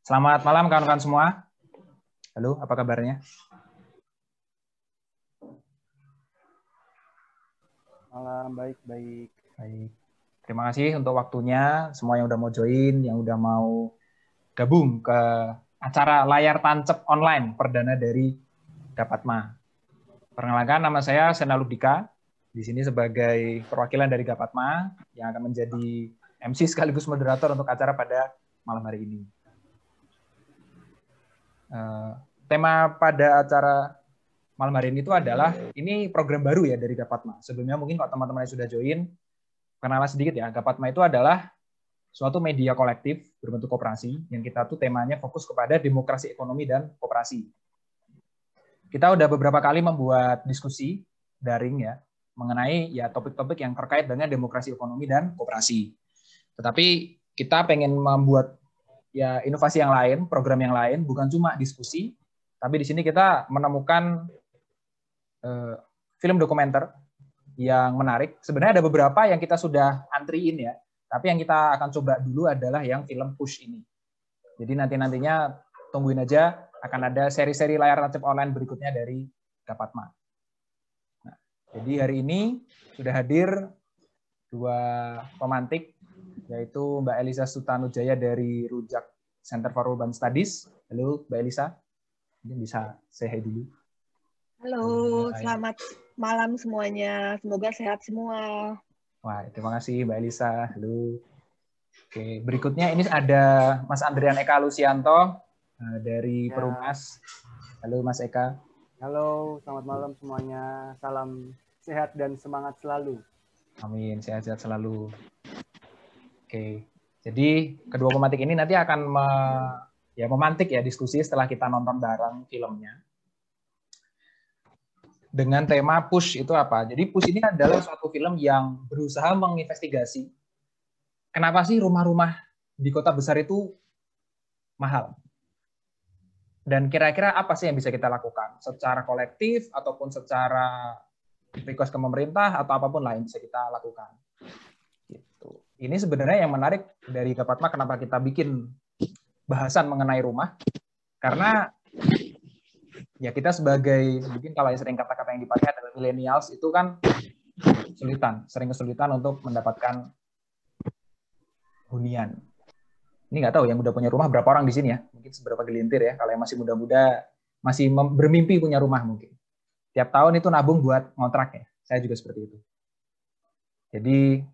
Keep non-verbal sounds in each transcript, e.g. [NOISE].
Selamat malam kawan-kawan semua. Halo, apa kabarnya? Malam, baik-baik. Baik. Terima kasih untuk waktunya, semua yang udah mau join, yang udah mau gabung ke acara layar tancap online perdana dari Gapatma. Perkenalkan, nama saya Sena Lubdika, di sini sebagai perwakilan dari Gapatma yang akan menjadi MC sekaligus moderator untuk acara pada malam hari ini. Uh, tema pada acara malam hari ini itu adalah ini program baru ya dari Gapatma. Sebelumnya mungkin kalau teman-teman yang sudah join, kenalan sedikit ya. Gapatma itu adalah suatu media kolektif berbentuk kooperasi yang kita tuh temanya fokus kepada demokrasi ekonomi dan kooperasi. Kita udah beberapa kali membuat diskusi daring ya mengenai ya topik-topik yang terkait dengan demokrasi ekonomi dan kooperasi. Tetapi kita pengen membuat ya inovasi yang lain, program yang lain, bukan cuma diskusi, tapi di sini kita menemukan uh, film dokumenter yang menarik. Sebenarnya ada beberapa yang kita sudah antriin ya, tapi yang kita akan coba dulu adalah yang film Push ini. Jadi nanti-nantinya tungguin aja akan ada seri-seri layar tancap online berikutnya dari Gapatma. Nah, jadi hari ini sudah hadir dua pemantik yaitu Mbak Elisa Sutanujaya dari Rujak Center for Urban Studies. Halo, Mbak Elisa. Mungkin bisa say hi dulu. Halo, selamat malam semuanya. Semoga sehat semua. Wah, terima kasih Mbak Elisa. Halo. Oke, berikutnya ini ada Mas Andrian Eka Lusianto eh, dari ya. Perumas. Halo Mas Eka. Halo, selamat malam semuanya. Salam sehat dan semangat selalu. Amin, sehat-sehat selalu. Oke. Jadi kedua pemantik ini nanti akan me, ya memantik ya diskusi setelah kita nonton bareng filmnya. Dengan tema Push itu apa? Jadi Push ini adalah suatu film yang berusaha menginvestigasi kenapa sih rumah-rumah di kota besar itu mahal. Dan kira-kira apa sih yang bisa kita lakukan secara kolektif ataupun secara request ke pemerintah atau apa pun lain bisa kita lakukan ini sebenarnya yang menarik dari Gapatma kenapa kita bikin bahasan mengenai rumah. Karena ya kita sebagai mungkin kalau yang sering kata-kata yang dipakai adalah millennials itu kan kesulitan sering kesulitan untuk mendapatkan hunian. Ini nggak tahu yang udah punya rumah berapa orang di sini ya? Mungkin seberapa gelintir ya kalau yang masih muda-muda masih bermimpi punya rumah mungkin. Tiap tahun itu nabung buat ngontrak ya saya juga seperti itu. Jadi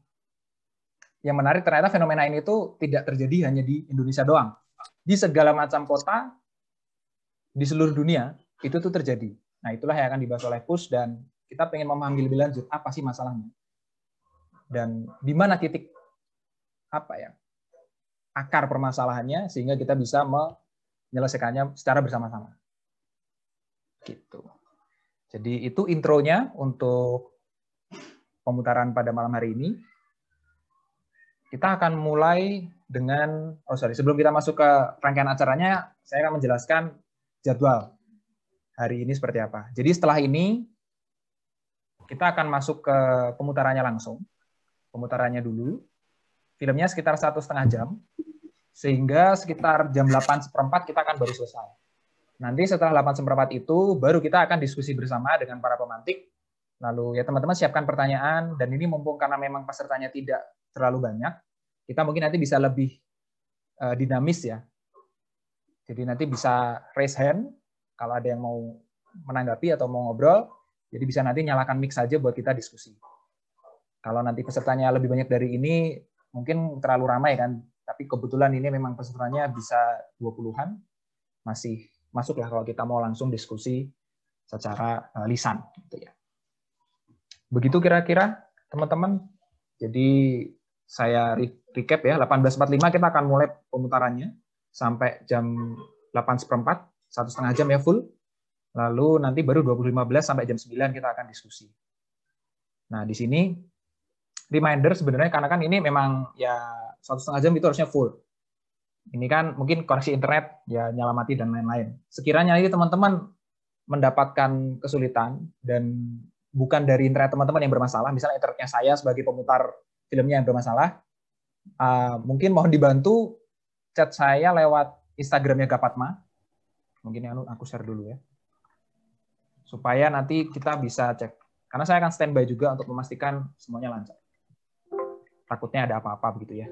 yang menarik ternyata fenomena ini itu tidak terjadi hanya di Indonesia doang. Di segala macam kota di seluruh dunia itu tuh terjadi. Nah, itulah yang akan dibahas oleh Push dan kita pengen memahami lebih lanjut apa sih masalahnya. Dan di mana titik apa ya? akar permasalahannya sehingga kita bisa menyelesaikannya secara bersama-sama. Gitu. Jadi itu intronya untuk pemutaran pada malam hari ini. Kita akan mulai dengan, oh sorry, sebelum kita masuk ke rangkaian acaranya, saya akan menjelaskan jadwal hari ini seperti apa. Jadi setelah ini, kita akan masuk ke pemutarannya langsung. Pemutarannya dulu. Filmnya sekitar satu setengah jam, sehingga sekitar jam 8 seperempat kita akan baru selesai. Nanti setelah 8 seperempat itu, baru kita akan diskusi bersama dengan para pemantik. Lalu ya teman-teman siapkan pertanyaan, dan ini mumpung karena memang pesertanya tidak terlalu banyak, kita mungkin nanti bisa lebih uh, dinamis ya. Jadi nanti bisa raise hand kalau ada yang mau menanggapi atau mau ngobrol, jadi bisa nanti nyalakan mic saja buat kita diskusi. Kalau nanti pesertanya lebih banyak dari ini, mungkin terlalu ramai kan, tapi kebetulan ini memang pesertanya bisa 20-an, masih masuklah kalau kita mau langsung diskusi secara uh, lisan gitu ya. Begitu kira-kira teman-teman. Jadi saya recap ya, 18.45 kita akan mulai pemutarannya sampai jam 8 seperempat, satu setengah jam ya full. Lalu nanti baru 20.15 sampai jam 9 kita akan diskusi. Nah, di sini reminder sebenarnya karena kan ini memang ya satu setengah jam itu harusnya full. Ini kan mungkin koneksi internet ya nyala mati dan lain-lain. Sekiranya ini teman-teman mendapatkan kesulitan dan bukan dari internet teman-teman yang bermasalah, misalnya internetnya saya sebagai pemutar filmnya yang bermasalah, uh, mungkin mohon dibantu chat saya lewat Instagramnya Gapatma. Mungkin yang aku share dulu ya. Supaya nanti kita bisa cek. Karena saya akan standby juga untuk memastikan semuanya lancar. Takutnya ada apa-apa begitu ya.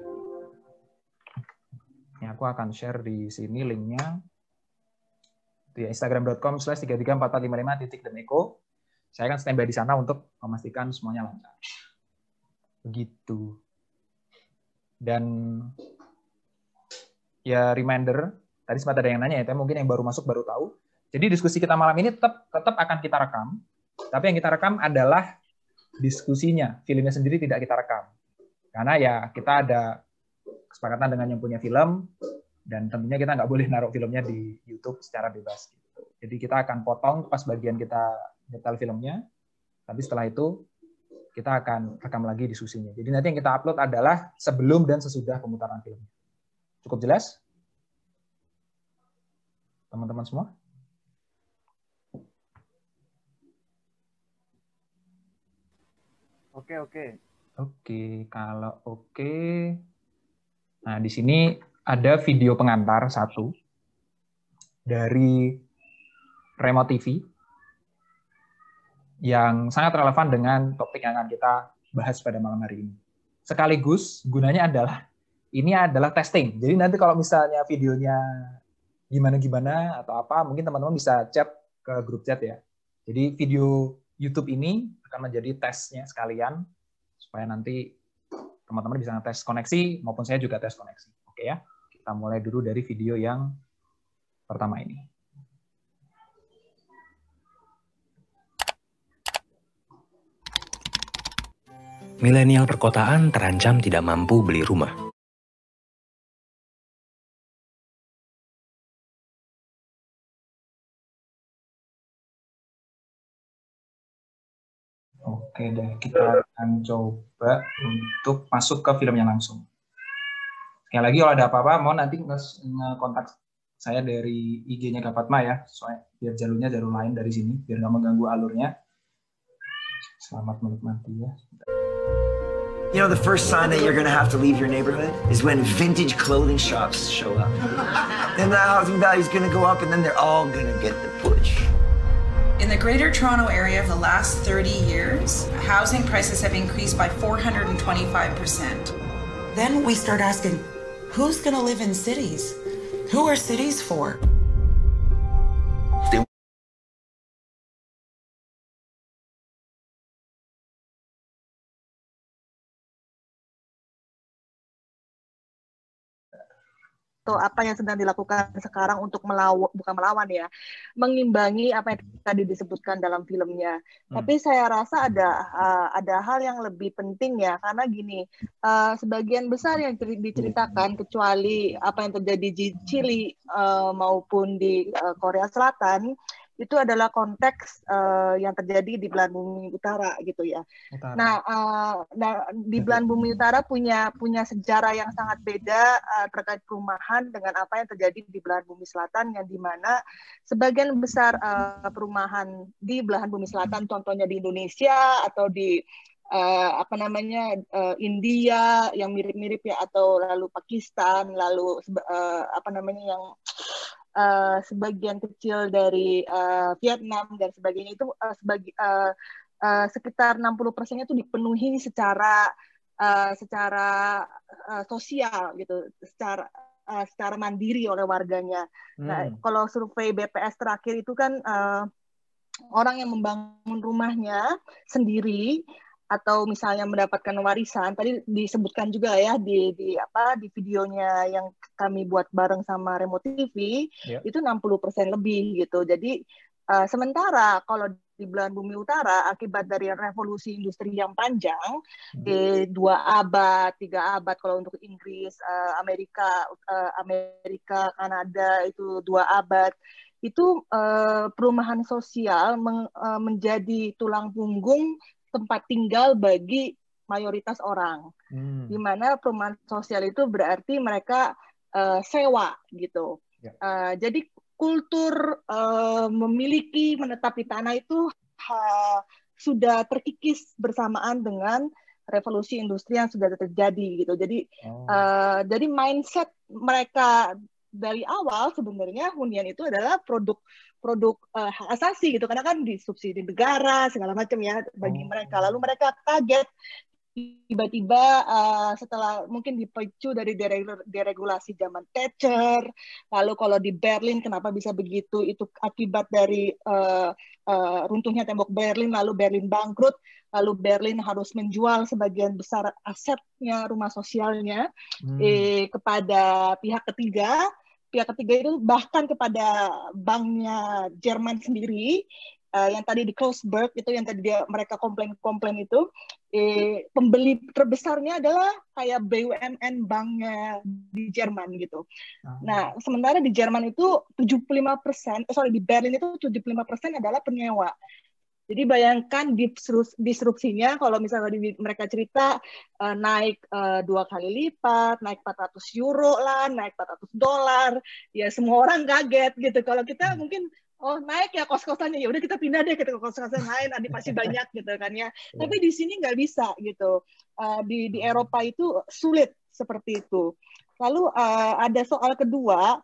Ini aku akan share di sini linknya. Itu ya, instagram.com slash 33455 titik. Saya akan standby di sana untuk memastikan semuanya lancar. Begitu. Dan ya reminder, tadi sempat ada yang nanya ya, mungkin yang baru masuk baru tahu. Jadi diskusi kita malam ini tetap tetap akan kita rekam, tapi yang kita rekam adalah diskusinya, filmnya sendiri tidak kita rekam. Karena ya kita ada kesepakatan dengan yang punya film, dan tentunya kita nggak boleh naruh filmnya di YouTube secara bebas. Gitu. Jadi kita akan potong pas bagian kita detail filmnya, tapi setelah itu kita akan rekam lagi diskusinya. Jadi nanti yang kita upload adalah sebelum dan sesudah pemutaran filmnya. Cukup jelas? Teman-teman semua? Oke, oke. Oke, kalau oke. Nah, di sini ada video pengantar satu dari Remo TV yang sangat relevan dengan topik yang akan kita bahas pada malam hari ini. Sekaligus gunanya adalah ini adalah testing. Jadi nanti kalau misalnya videonya gimana-gimana atau apa, mungkin teman-teman bisa chat ke grup chat ya. Jadi video YouTube ini akan menjadi tesnya sekalian supaya nanti teman-teman bisa tes koneksi maupun saya juga tes koneksi. Oke ya. Kita mulai dulu dari video yang pertama ini. Milenial perkotaan terancam tidak mampu beli rumah. Oke deh, kita akan coba untuk masuk ke filmnya langsung. Sekali lagi kalau ada apa-apa, mau nanti nge-kontak saya dari IG-nya Gapatma ya, soalnya biar jalurnya jalur lain dari sini, biar nggak mengganggu alurnya. Selamat menikmati ya. You know, the first sign that you're going to have to leave your neighborhood is when vintage clothing shops show up. then the housing value is going to go up, and then they're all going to get the push. In the Greater Toronto Area of the last 30 years, housing prices have increased by 425%. Then we start asking, who's going to live in cities? Who are cities for? Atau apa yang sedang dilakukan sekarang untuk melawan bukan melawan ya mengimbangi apa yang tadi disebutkan dalam filmnya hmm. tapi saya rasa ada uh, ada hal yang lebih penting ya karena gini uh, sebagian besar yang diceritakan kecuali apa yang terjadi di Chili uh, maupun di uh, Korea Selatan itu adalah konteks uh, yang terjadi di belahan bumi utara gitu ya. Utara. Nah, uh, nah di belahan bumi utara punya punya sejarah yang sangat beda uh, terkait perumahan dengan apa yang terjadi di belahan bumi selatan yang di mana sebagian besar uh, perumahan di belahan bumi selatan, contohnya di Indonesia atau di uh, apa namanya uh, India yang mirip-mirip ya atau lalu Pakistan lalu uh, apa namanya yang uh, sebagian kecil dari uh, Vietnam dan sebagainya itu uh, sebagi, uh, uh, sekitar 60 persennya itu dipenuhi secara uh, secara uh, sosial gitu, secara uh, secara mandiri oleh warganya. Nah, hmm. Nah, kalau survei BPS terakhir itu kan uh, orang yang membangun rumahnya sendiri atau misalnya mendapatkan warisan tadi disebutkan juga ya di di apa di videonya yang kami buat bareng sama Remote TV yeah. itu 60% lebih gitu. Jadi uh, sementara kalau di belahan bumi utara akibat dari revolusi industri yang panjang hmm. di dua abad tiga abad kalau untuk Inggris uh, Amerika uh, Amerika Kanada itu dua abad itu uh, perumahan sosial meng, uh, menjadi tulang punggung tempat tinggal bagi mayoritas orang. Hmm. Di mana perumahan sosial itu berarti mereka uh, sewa gitu. Ya. Uh, jadi kultur uh, memiliki menetap di tanah itu uh, sudah terkikis bersamaan dengan revolusi industri yang sudah terjadi gitu. Jadi oh. uh, jadi mindset mereka dari awal sebenarnya hunian itu adalah produk produk uh, hak asasi gitu karena kan disubsidi negara segala macam ya bagi Oh. mereka lalu mereka kaget tiba-tiba uh, setelah mungkin dipicu dari dereg- deregulasi zaman Thatcher lalu kalau di Berlin kenapa bisa begitu itu akibat dari uh, uh, runtuhnya tembok Berlin lalu Berlin bangkrut lalu Berlin harus menjual sebagian besar asetnya rumah sosialnya Hmm. eh, kepada pihak ketiga. Pihak ketiga itu bahkan kepada banknya Jerman sendiri eh, yang tadi di Kreuzberg itu yang tadi dia mereka komplain-komplain itu eh, pembeli terbesarnya adalah kayak BUMN banknya di Jerman gitu. Ah. Nah, sementara di Jerman itu 75%, eh, sorry di Berlin itu 75% adalah penyewa. Jadi bayangkan disrupsinya kalau misalnya di- mereka cerita eh, naik eh, dua kali lipat, naik 400 euro lah, naik 400 dolar, ya semua orang kaget gitu. Kalau kita mungkin oh naik ya kos-kosannya ya udah kita pindah deh ke kos-kosan lain, nanti pasti [LAUGHS] banyak gitu kan ya. Tapi di sini nggak bisa gitu. Eh, di di Eropa itu sulit seperti itu. Lalu ada soal kedua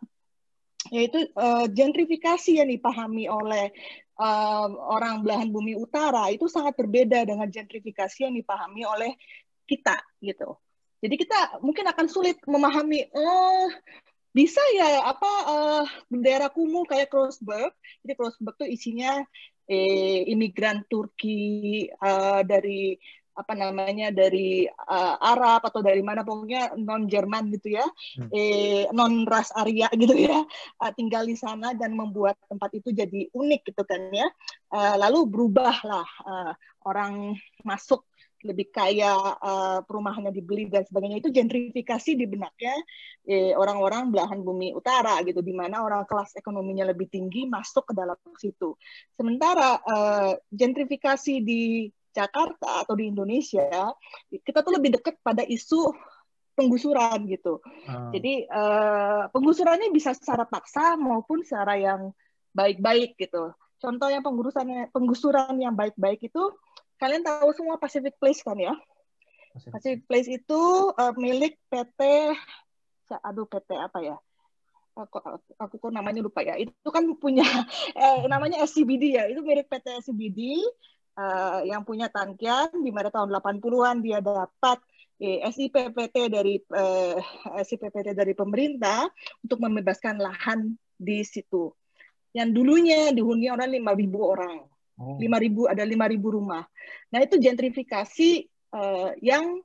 yaitu eh, gentrifikasi yang dipahami oleh eh, orang belahan bumi utara itu sangat berbeda dengan gentrifikasi yang dipahami oleh kita gitu. Jadi kita mungkin akan sulit memahami oh bisa ya apa eh, bendera kumuh kayak Kreuzberg. Jadi Kreuzberg tuh isinya eh, imigran Turki eh, dari apa namanya dari eh, Arab atau dari mana pokoknya non Jerman gitu ya, Hmm. eh, non ras Arya gitu ya, eh, tinggal di sana dan membuat tempat itu jadi unik gitu kan ya. Eh, lalu berubahlah eh, orang masuk lebih kaya eh, perumahannya dibeli dan sebagainya itu gentrifikasi di benaknya eh, orang-orang belahan bumi utara gitu di mana orang kelas ekonominya lebih tinggi masuk ke dalam situ. Sementara eh, gentrifikasi di Jakarta atau di Indonesia kita tuh lebih dekat pada isu penggusuran gitu. Ah. Jadi eh, penggusurannya bisa secara paksa maupun secara yang baik-baik gitu. Contoh yang penggusurannya penggusuran yang baik-baik itu kalian tahu semua Pacific Place kan ya? Pacific Place itu eh, milik PT aduh PT apa ya? Aku, aku, aku kok namanya lupa ya. Itu kan punya [LAUGHS] eh, namanya SCBD ya. Itu milik PT SCBD eh, yang punya Tankian di mana tahun 80-an dia dapat eh, SIPPT dari eh, SIPPT dari pemerintah untuk membebaskan lahan di situ. Yang dulunya dihuni orang 5.000 orang. Oh. 5.000 ada 5.000 rumah. Nah, itu gentrifikasi eh, yang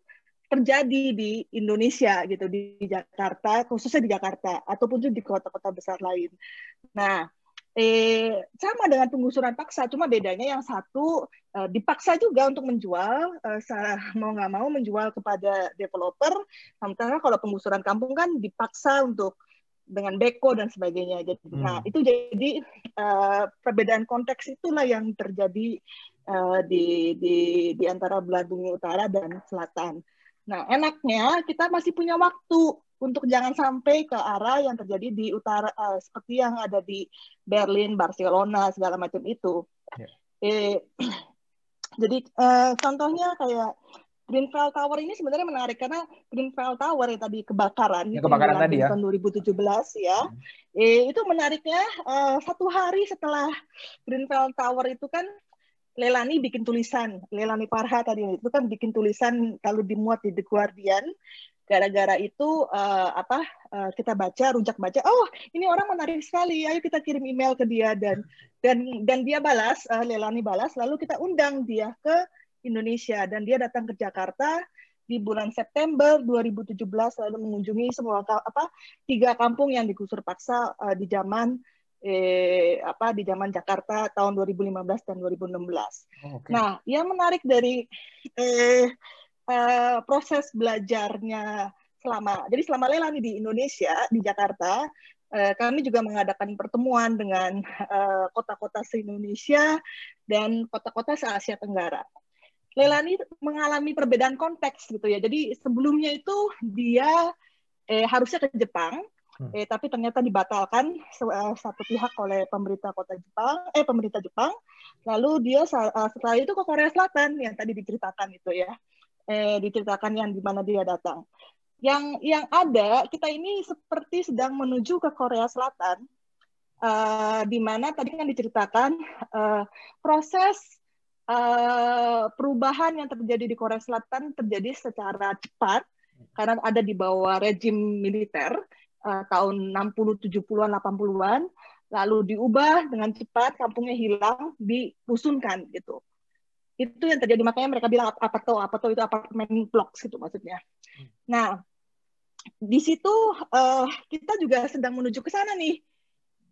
terjadi di Indonesia gitu di Jakarta khususnya di Jakarta ataupun juga di kota-kota besar lain. Nah, eh sama dengan penggusuran paksa, cuma bedanya yang satu eh, dipaksa juga untuk menjual, eh, [LAUGHS] mau nggak mau menjual kepada developer. Sementara kalau penggusuran kampung kan dipaksa untuk dengan beko dan sebagainya. Jadi, Hmm. nah itu jadi eh, perbedaan konteks itulah yang terjadi eh, di di di antara bumi utara dan selatan. Nah, enaknya kita masih punya waktu untuk jangan sampai ke arah yang terjadi di utara eh, seperti yang ada di Berlin, Barcelona, segala macam itu. Ya. Eh, [CLEARS THROAT] jadi eh, contohnya kayak Greenfield Tower ini sebenarnya menarik karena Greenfield Tower yang tadi kebakaran, itu kebakaran tadi ya. tahun 2017 ya. Eh, itu menariknya eh, satu hari setelah Greenfield Tower itu kan Lelani bikin tulisan, Lelani Parha tadi. Itu kan bikin tulisan lalu dimuat di The Guardian. Gara-gara itu eh, apa eh, kita baca, rujak baca, oh ini orang menarik sekali, ayo kita kirim email ke dia. Dan dan dan dia balas, eh, Lelani balas, lalu kita undang dia ke Indonesia. Dan dia datang ke Jakarta di bulan September 2017 lalu mengunjungi semua apa tiga kampung yang digusur paksa eh, di zaman eh, apa di zaman Jakarta tahun 2015 dan 2016. Oh, oke. Nah, yang menarik dari eh, eh, proses belajarnya selama jadi selama Lelani di Indonesia di Jakarta eh, kami juga mengadakan pertemuan dengan eh, kota-kota se-Indonesia dan kota-kota se-Asia Tenggara. Lelani mengalami perbedaan konteks gitu ya. Jadi sebelumnya itu dia eh, harusnya ke Jepang, Hmm. eh, tapi ternyata dibatalkan eh, satu pihak oleh pemerintah kota Jepang, eh pemerintah Jepang. Lalu dia eh, setelah itu ke Korea Selatan yang tadi diceritakan itu ya, eh, diceritakan yang di mana dia datang. yang yang ada kita ini seperti sedang menuju ke Korea Selatan uh, di mana tadi kan diceritakan uh, proses uh, perubahan yang terjadi di Korea Selatan terjadi secara cepat karena ada di bawah rejim militer uh, tahun 60 70-an 80-an lalu diubah dengan cepat kampungnya hilang dirusunkan gitu. Itu yang terjadi. Makanya mereka bilang apa tuh? Apa tuh itu apartemen blok gitu maksudnya. Nah di situ uh, kita juga sedang menuju ke sana nih.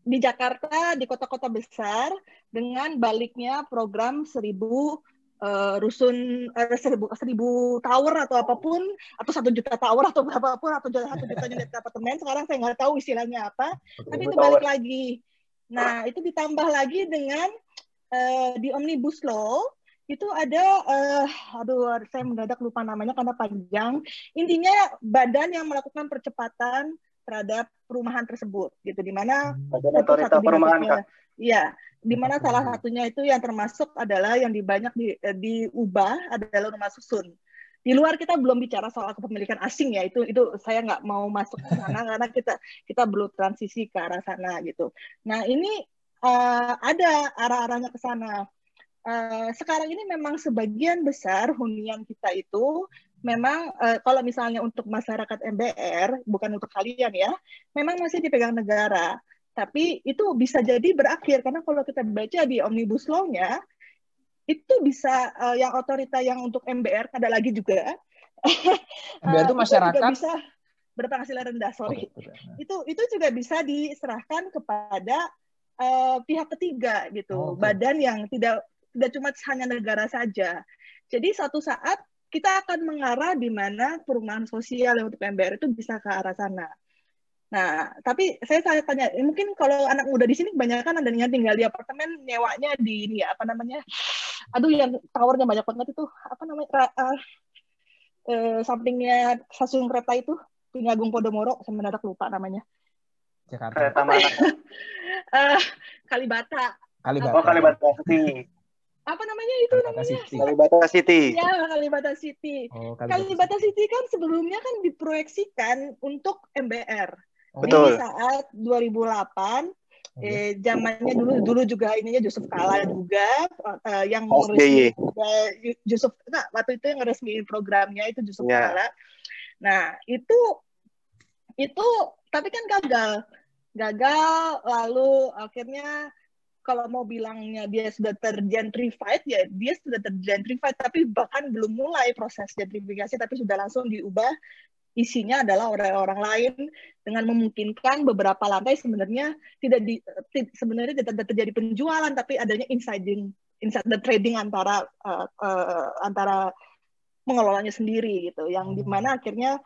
Di Jakarta di kota-kota besar dengan baliknya program seribu uh, rusun uh, seribu, seribu tower atau apa pun atau satu juta tower atau berapapun atau satu juta unit [LAUGHS] apartemen sekarang saya nggak tahu istilahnya apa. Tapi itu balik lagi. Nah itu ditambah lagi dengan uh, di omnibus law itu ada uh, aduh saya mendadak lupa namanya karena panjang. Intinya badan yang melakukan percepatan terhadap perumahan tersebut gitu di mana badan otorita perumahan Iya, di mana salah satunya itu yang termasuk adalah yang di banyak di, eh, diubah adalah rumah susun. Di luar kita belum bicara soal kepemilikan asing ya itu itu saya nggak mau masuk ke sana [LAUGHS] karena kita kita belum transisi ke arah sana gitu. Nah ini uh, ada arah-arahnya ke sana. Uh, sekarang ini memang sebagian besar hunian kita itu memang uh, kalau misalnya untuk masyarakat MBR bukan untuk kalian ya, memang masih dipegang negara. Tapi itu bisa jadi berakhir karena kalau kita baca di omnibus law-nya itu bisa uh, yang otorita yang untuk MBR ada lagi juga. [LAUGHS] MBR itu masyarakat itu bisa berpenghasilan rendah, sorry. Oh, itu itu juga bisa diserahkan kepada uh, pihak ketiga gitu, oh, okay. badan yang tidak tidak cuma hanya negara saja. Jadi suatu saat kita akan mengarah di mana perumahan sosial yang untuk MBR itu bisa ke arah sana. Nah, tapi saya saya tanya, mungkin kalau anak muda di sini kebanyakan ada yang tinggal di apartemen, nyewanya di ini ya, apa namanya? Aduh, yang towernya banyak banget itu, apa namanya? Uh, uh, sampingnya stasiun kereta itu, punya Agung Podomoro, saya mendadak lupa namanya. Jakarta. Kereta mana? uh, [LAUGHS] Kalibata. Kalibata. Oh, Kalibata apa namanya itu Kalibata namanya? City. Kalibata City. Ya, Kalibata City. Oh, Kalibata City kan sebelumnya kan diproyeksikan untuk MBR. Oh. Betul. Di saat 2008 eh zamannya dulu dulu juga ininya Yusuf Kala juga uh, yang resmi uh, Yusuf nah, waktu itu yang resmi programnya itu Yusuf yeah. Kala. Nah, itu itu tapi kan gagal. Gagal lalu akhirnya kalau mau bilangnya dia sudah tergentrified ya dia sudah tergentrified tapi bahkan belum mulai proses gentrifikasi tapi sudah langsung diubah isinya adalah orang-orang lain dengan memungkinkan beberapa lantai sebenarnya tidak di, sebenarnya tidak terjadi penjualan tapi adanya insiding insider trading antara uh, uh, antara pengelolanya sendiri gitu yang hmm. di mana akhirnya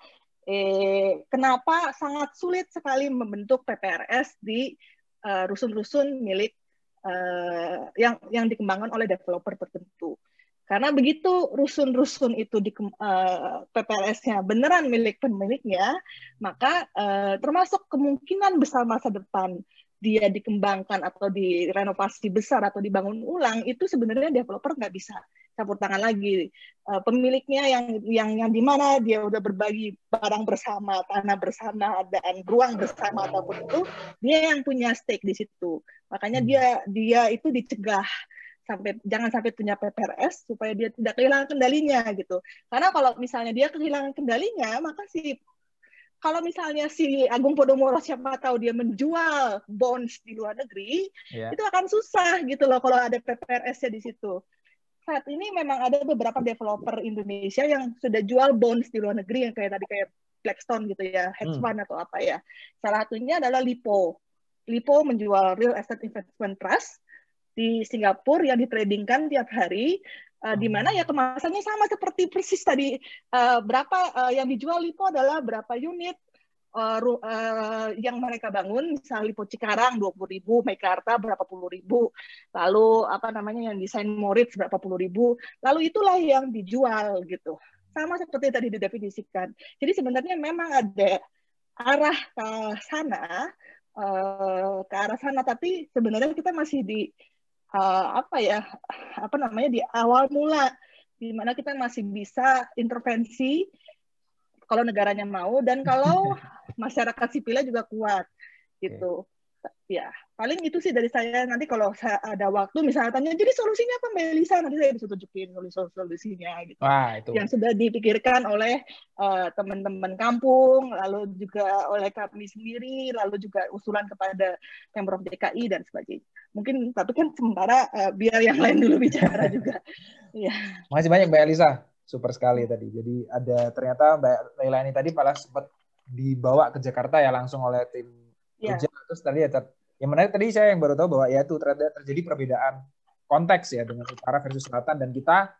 eh kenapa sangat sulit sekali membentuk PPRS di rusun-rusun uh, rusun -rusun milik uh, yang yang dikembangkan oleh developer tertentu. Karena begitu rusun-rusun itu di uh, eh, PPLS-nya beneran milik pemiliknya, maka uh, termasuk kemungkinan besar masa depan dia dikembangkan atau direnovasi besar atau dibangun ulang itu sebenarnya developer nggak bisa campur tangan lagi. Uh, pemiliknya yang yang yang di mana dia udah berbagi barang bersama tanah bersama dan ruang bersama ataupun itu dia yang punya stake di situ. Makanya dia dia itu dicegah sampai jangan sampai punya PPRS supaya dia tidak kehilangan kendalinya gitu. Karena kalau misalnya dia kehilangan kendalinya maka si kalau misalnya si Agung Podomoro siapa tahu dia menjual bonds di luar negeri, yeah. itu akan susah gitu loh kalau ada PPRS-nya di situ. Saat ini memang ada beberapa developer Indonesia yang sudah jual bonds di luar negeri yang kayak tadi kayak Blackstone gitu ya, hedge hmm. fund hmm. atau apa ya. Salah satunya adalah Lipo. Lipo menjual real estate investment trust di Singapura yang ditradingkan tiap hari uh, di mana ya kemasannya sama seperti persis tadi uh, berapa uh, yang dijual Lipo adalah berapa unit uh, uh, yang mereka bangun. Misalnya Lipo Cikarang 20 ribu, Mekarta berapa puluh ribu, lalu apa namanya yang desain Moritz berapa puluh ribu, lalu itulah yang dijual gitu. Sama seperti tadi didefinisikan. Jadi sebenarnya memang ada arah ke sana, uh, ke arah sana, tapi sebenarnya kita masih di uh, apa ya apa namanya di awal mula di mana kita masih bisa intervensi kalau negaranya mau dan kalau [LAUGHS] masyarakat sipilnya juga kuat gitu. Ya, paling itu sih dari saya. Nanti kalau saya ada waktu misalnya tanya, jadi solusinya apa Mbak Elisa? Nanti saya bisa tunjukin solusi-solusinya gitu. Wah, itu. Yang sudah dipikirkan oleh uh, teman-teman kampung, lalu juga oleh kami sendiri, lalu juga usulan kepada Pemprov DKI dan sebagainya. Mungkin tapi kan sementara uh, biar yang lain dulu bicara [LAUGHS] juga. Iya. Makasih banyak Mbak Elisa. Super sekali tadi. Jadi ada ternyata Mbak Leilani tadi malah sempat dibawa ke Jakarta ya langsung oleh tim yeah. kerja. Terus tadi ya yang menarik tadi saya yang baru tahu bahwa ya itu ternyata terjadi perbedaan konteks ya dengan utara versus selatan dan kita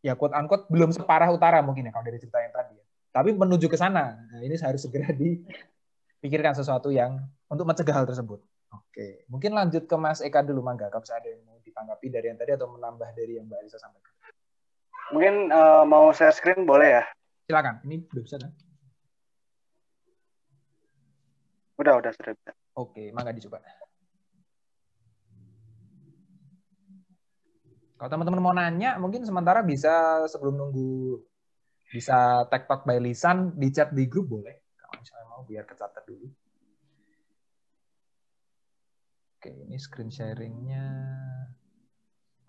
ya quote unquote belum separah utara mungkin ya kalau dari cerita yang tadi ya. Tapi menuju ke sana. Nah, ini harus segera dipikirkan sesuatu yang untuk mencegah hal tersebut. Oke, mungkin lanjut ke Mas Eka dulu mangga kalau ada yang mau ditanggapi dari yang tadi atau menambah dari yang Mbak Alisa sampaikan. Mungkin uh, mau share screen boleh ya? Silakan. Ini udah bisa kan? Udah, udah sudah bisa. Oke, mangga dicoba. Kalau teman-teman mau nanya, mungkin sementara bisa sebelum nunggu bisa TikTok by lisan di chat di grup boleh. Kalau misalnya mau biar kecatat dulu. Oke, ini screen sharingnya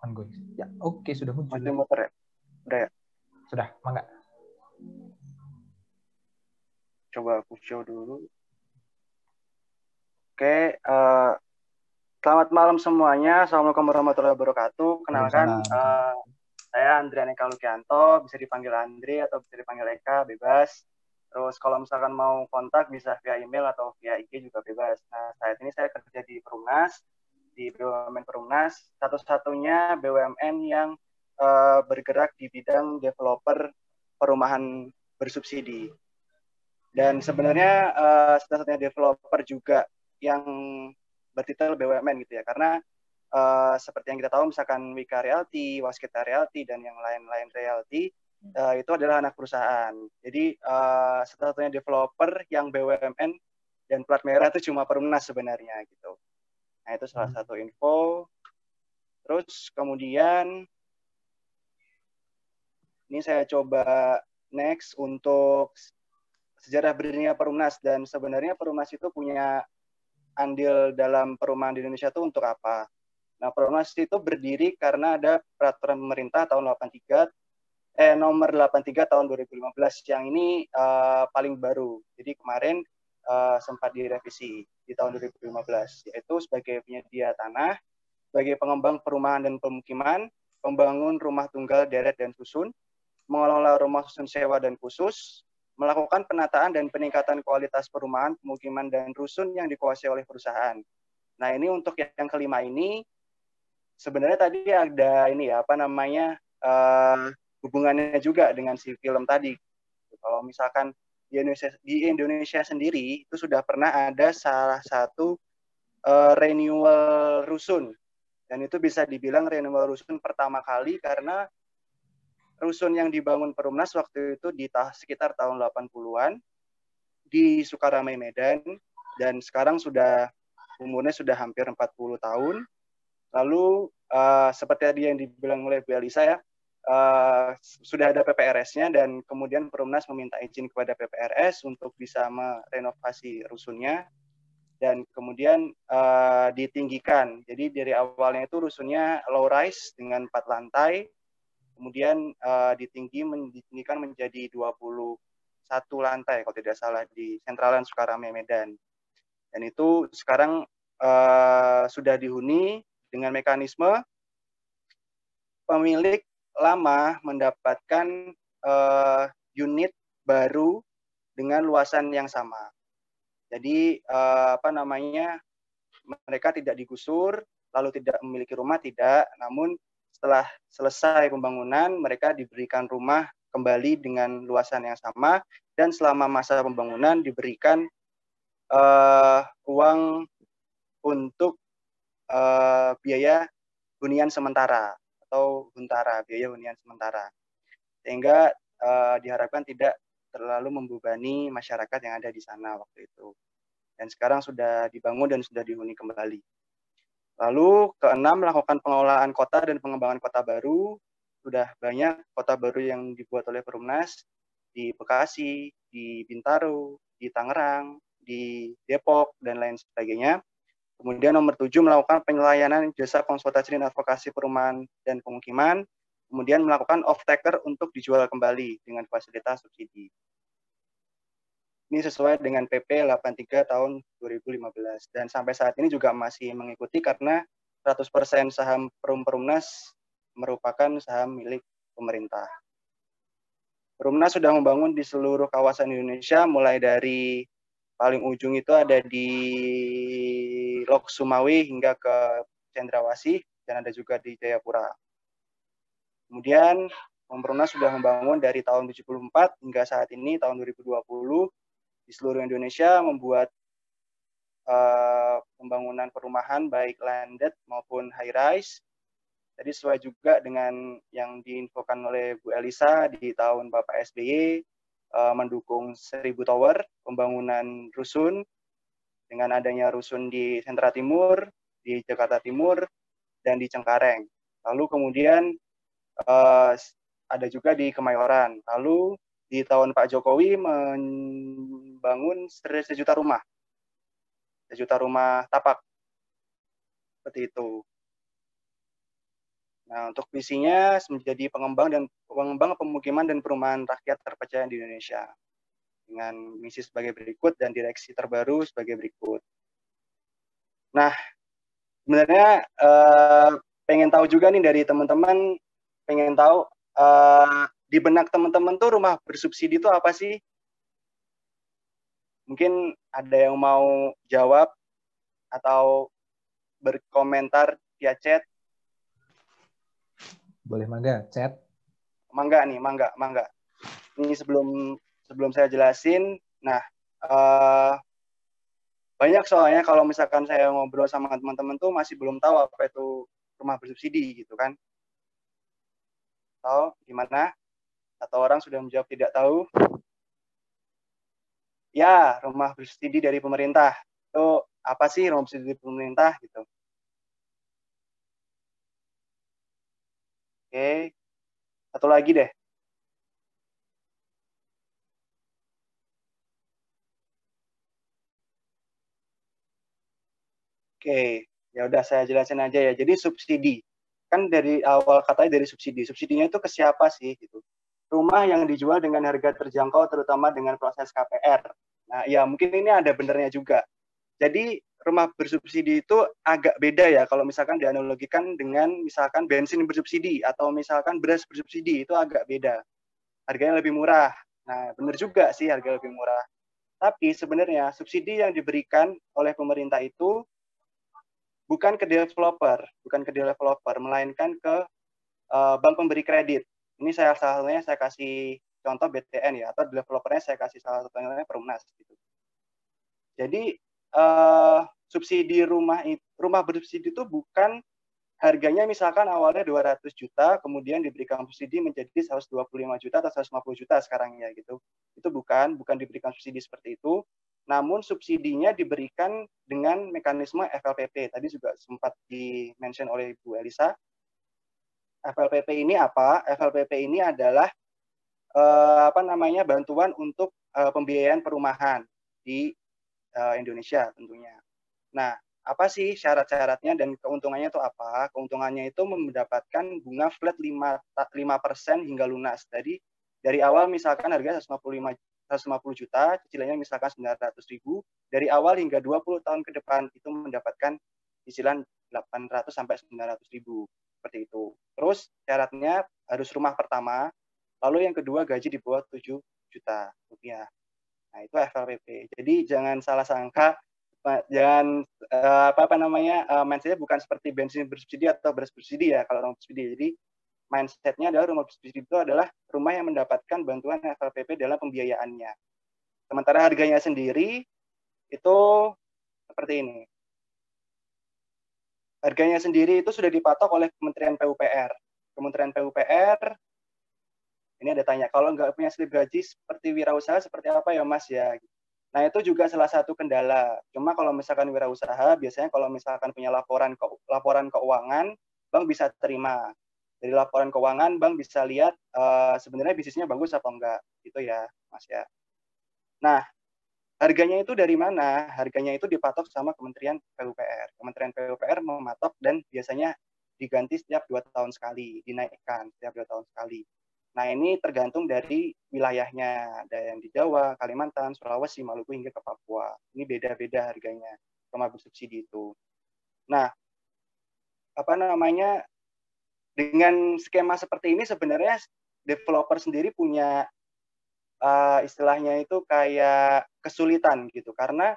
ongoing. Ya, oke sudah muncul. Masih muter ya? Udah ya? Sudah, mangga. Coba aku show dulu. Oke, uh, selamat malam semuanya. Assalamualaikum warahmatullahi wabarakatuh. Kenalkan, uh, saya Andriani Kalukianto, bisa dipanggil Andri atau bisa dipanggil Eka, bebas. Terus kalau misalkan mau kontak bisa via email atau via IG juga bebas. Nah, saat ini saya kerja di Perumnas, di BUMN Perumnas, satu-satunya BUMN yang uh, bergerak di bidang developer perumahan bersubsidi. Dan sebenarnya uh, satu-satunya developer juga yang bertitel BUMN gitu ya karena uh, seperti yang kita tahu misalkan Wika Realty, Waskita Realty dan yang lain-lain Realty uh, itu adalah anak perusahaan. Jadi uh, satu-satunya developer yang BUMN dan plat merah itu cuma Perumnas sebenarnya gitu. Nah itu salah hmm. satu info. Terus kemudian ini saya coba next untuk sejarah berdirinya Perumnas dan sebenarnya Perumnas itu punya andil dalam perumahan di Indonesia itu untuk apa? Nah, Perumnas itu berdiri karena ada peraturan pemerintah tahun 83 eh nomor 83 tahun 2015 yang ini uh, paling baru. Jadi kemarin uh, sempat direvisi di tahun 2015 yaitu sebagai penyedia tanah, sebagai pengembang perumahan dan pemukiman, pembangun rumah tunggal deret dan susun, mengelola rumah susun sewa dan khusus, melakukan penataan dan peningkatan kualitas perumahan, pemukiman, dan rusun yang dikuasai oleh perusahaan. Nah, ini untuk yang kelima ini, sebenarnya tadi ada ini ya, apa namanya, uh, hubungannya juga dengan si film tadi. Kalau misalkan di Indonesia, di Indonesia sendiri, itu sudah pernah ada salah satu uh, renewal rusun. Dan itu bisa dibilang renewal rusun pertama kali karena rusun yang dibangun Perumnas waktu itu di ta sekitar tahun 80-an di Sukaramai Medan dan sekarang sudah umurnya sudah hampir 40 tahun. Lalu uh, seperti tadi yang dibilang oleh Bu Elisa ya, uh, sudah ada PPRS-nya dan kemudian Perumnas meminta izin kepada PPRS untuk bisa merenovasi rusunnya dan kemudian uh, ditinggikan. Jadi dari awalnya itu rusunnya low rise dengan empat lantai kemudian uh, ditinggi ditinggikan menjadi 21 lantai kalau tidak salah di Sentralan Sukarame Medan. Dan itu sekarang uh, sudah dihuni dengan mekanisme pemilik lama mendapatkan uh, unit baru dengan luasan yang sama. Jadi uh, apa namanya mereka tidak digusur lalu tidak memiliki rumah tidak, namun setelah selesai pembangunan, mereka diberikan rumah kembali dengan luasan yang sama dan selama masa pembangunan diberikan uh, uang untuk uh, biaya hunian sementara atau huntara, biaya hunian sementara. Sehingga uh, diharapkan tidak terlalu membebani masyarakat yang ada di sana waktu itu. Dan sekarang sudah dibangun dan sudah dihuni kembali. Lalu keenam melakukan pengelolaan kota dan pengembangan kota baru. Sudah banyak kota baru yang dibuat oleh Perumnas di Bekasi, di Bintaro, di Tangerang, di Depok, dan lain sebagainya. Kemudian nomor tujuh melakukan penyelayanan jasa konsultasi dan advokasi perumahan dan pemukiman. Kemudian melakukan off-taker untuk dijual kembali dengan fasilitas subsidi. Ini sesuai dengan PP 83 tahun 2015 dan sampai saat ini juga masih mengikuti karena 100% saham Perum Perumnas merupakan saham milik pemerintah. Perumnas sudah membangun di seluruh kawasan Indonesia mulai dari paling ujung itu ada di Lok Sumawi hingga ke Cendrawasih dan ada juga di Jayapura. Kemudian Perumnas sudah membangun dari tahun 74 hingga saat ini tahun 2020 di seluruh Indonesia membuat uh, pembangunan perumahan baik landed maupun high rise. Jadi sesuai juga dengan yang diinfokan oleh Bu Elisa di tahun Bapak SBY uh, mendukung 1000 tower pembangunan rusun dengan adanya rusun di Sentra Timur, di Jakarta Timur, dan di Cengkareng. Lalu kemudian uh, ada juga di Kemayoran. Lalu di tahun Pak Jokowi membangun sejuta rumah. Sejuta rumah tapak. Seperti itu. Nah, untuk visinya menjadi pengembang dan pengembang pemukiman dan perumahan rakyat terpercaya di Indonesia dengan misi sebagai berikut dan direksi terbaru sebagai berikut. Nah, sebenarnya eh, pengen tahu juga nih dari teman-teman, pengen tahu eh, di benak teman-teman tuh rumah bersubsidi itu apa sih? Mungkin ada yang mau jawab atau berkomentar via chat. Boleh mangga, chat. Mangga nih, mangga, mangga. Ini sebelum sebelum saya jelasin, nah uh, banyak soalnya kalau misalkan saya ngobrol sama teman-teman tuh masih belum tahu apa itu rumah bersubsidi gitu kan. Tahu gimana? atau orang sudah menjawab tidak tahu? Ya, rumah bersubsidi dari pemerintah. Itu apa sih rumah bersubsidi pemerintah gitu? Oke. Satu lagi deh. Oke, ya udah saya jelasin aja ya. Jadi subsidi kan dari awal katanya dari subsidi. Subsidinya itu ke siapa sih gitu? rumah yang dijual dengan harga terjangkau terutama dengan proses KPR. Nah, ya mungkin ini ada benernya juga. Jadi rumah bersubsidi itu agak beda ya kalau misalkan dianalogikan dengan misalkan bensin bersubsidi atau misalkan beras bersubsidi itu agak beda. Harganya lebih murah. Nah, benar juga sih harga lebih murah. Tapi sebenarnya subsidi yang diberikan oleh pemerintah itu bukan ke developer, bukan ke developer, melainkan ke uh, bank pemberi kredit. Ini saya salah satunya saya kasih contoh BTN ya atau developernya saya kasih salah satunya Perumnas gitu. Jadi uh, subsidi rumah rumah bersubsidi itu bukan harganya misalkan awalnya 200 juta kemudian diberikan subsidi menjadi 125 juta atau 150 juta sekarang ya gitu. Itu bukan bukan diberikan subsidi seperti itu. Namun subsidinya diberikan dengan mekanisme FLPP. Tadi juga sempat di-mention oleh Bu Elisa FLPP ini apa? FLPP ini adalah uh, apa namanya bantuan untuk uh, pembiayaan perumahan di uh, Indonesia tentunya. Nah, apa sih syarat-syaratnya dan keuntungannya itu apa? Keuntungannya itu mendapatkan bunga flat 5 5% hingga lunas. Jadi dari awal misalkan harga 155 150 juta, cicilannya misalkan 900 ribu, dari awal hingga 20 tahun ke depan itu mendapatkan cicilan 800 sampai 900 ribu seperti itu. Terus syaratnya harus rumah pertama, lalu yang kedua gaji di bawah 7 juta rupiah. Nah, itu FLPP. Jadi jangan salah sangka jangan uh, apa apa namanya uh, mindsetnya bukan seperti bensin bersubsidi atau beras bersubsidi ya kalau rumah bersubsidi. Jadi mindsetnya adalah rumah bersubsidi itu adalah rumah yang mendapatkan bantuan FLPP dalam pembiayaannya. Sementara harganya sendiri itu seperti ini. Harganya sendiri itu sudah dipatok oleh Kementerian PUPR. Kementerian PUPR ini ada tanya, kalau nggak punya slip gaji seperti wirausaha seperti apa ya Mas ya? Nah itu juga salah satu kendala. Cuma kalau misalkan wirausaha, biasanya kalau misalkan punya laporan ke, laporan keuangan, bank bisa terima. dari laporan keuangan bank bisa lihat uh, sebenarnya bisnisnya bagus apa enggak gitu ya Mas ya. Nah, harganya itu dari mana? Harganya itu dipatok sama Kementerian PUPR. Kementerian PUPR mematok dan biasanya diganti setiap dua tahun sekali, dinaikkan setiap dua tahun sekali. Nah ini tergantung dari wilayahnya, ada yang di Jawa, Kalimantan, Sulawesi, Maluku hingga ke Papua. Ini beda-beda harganya rumah bersubsidi itu. Nah, apa namanya dengan skema seperti ini sebenarnya developer sendiri punya uh, istilahnya itu kayak kesulitan gitu karena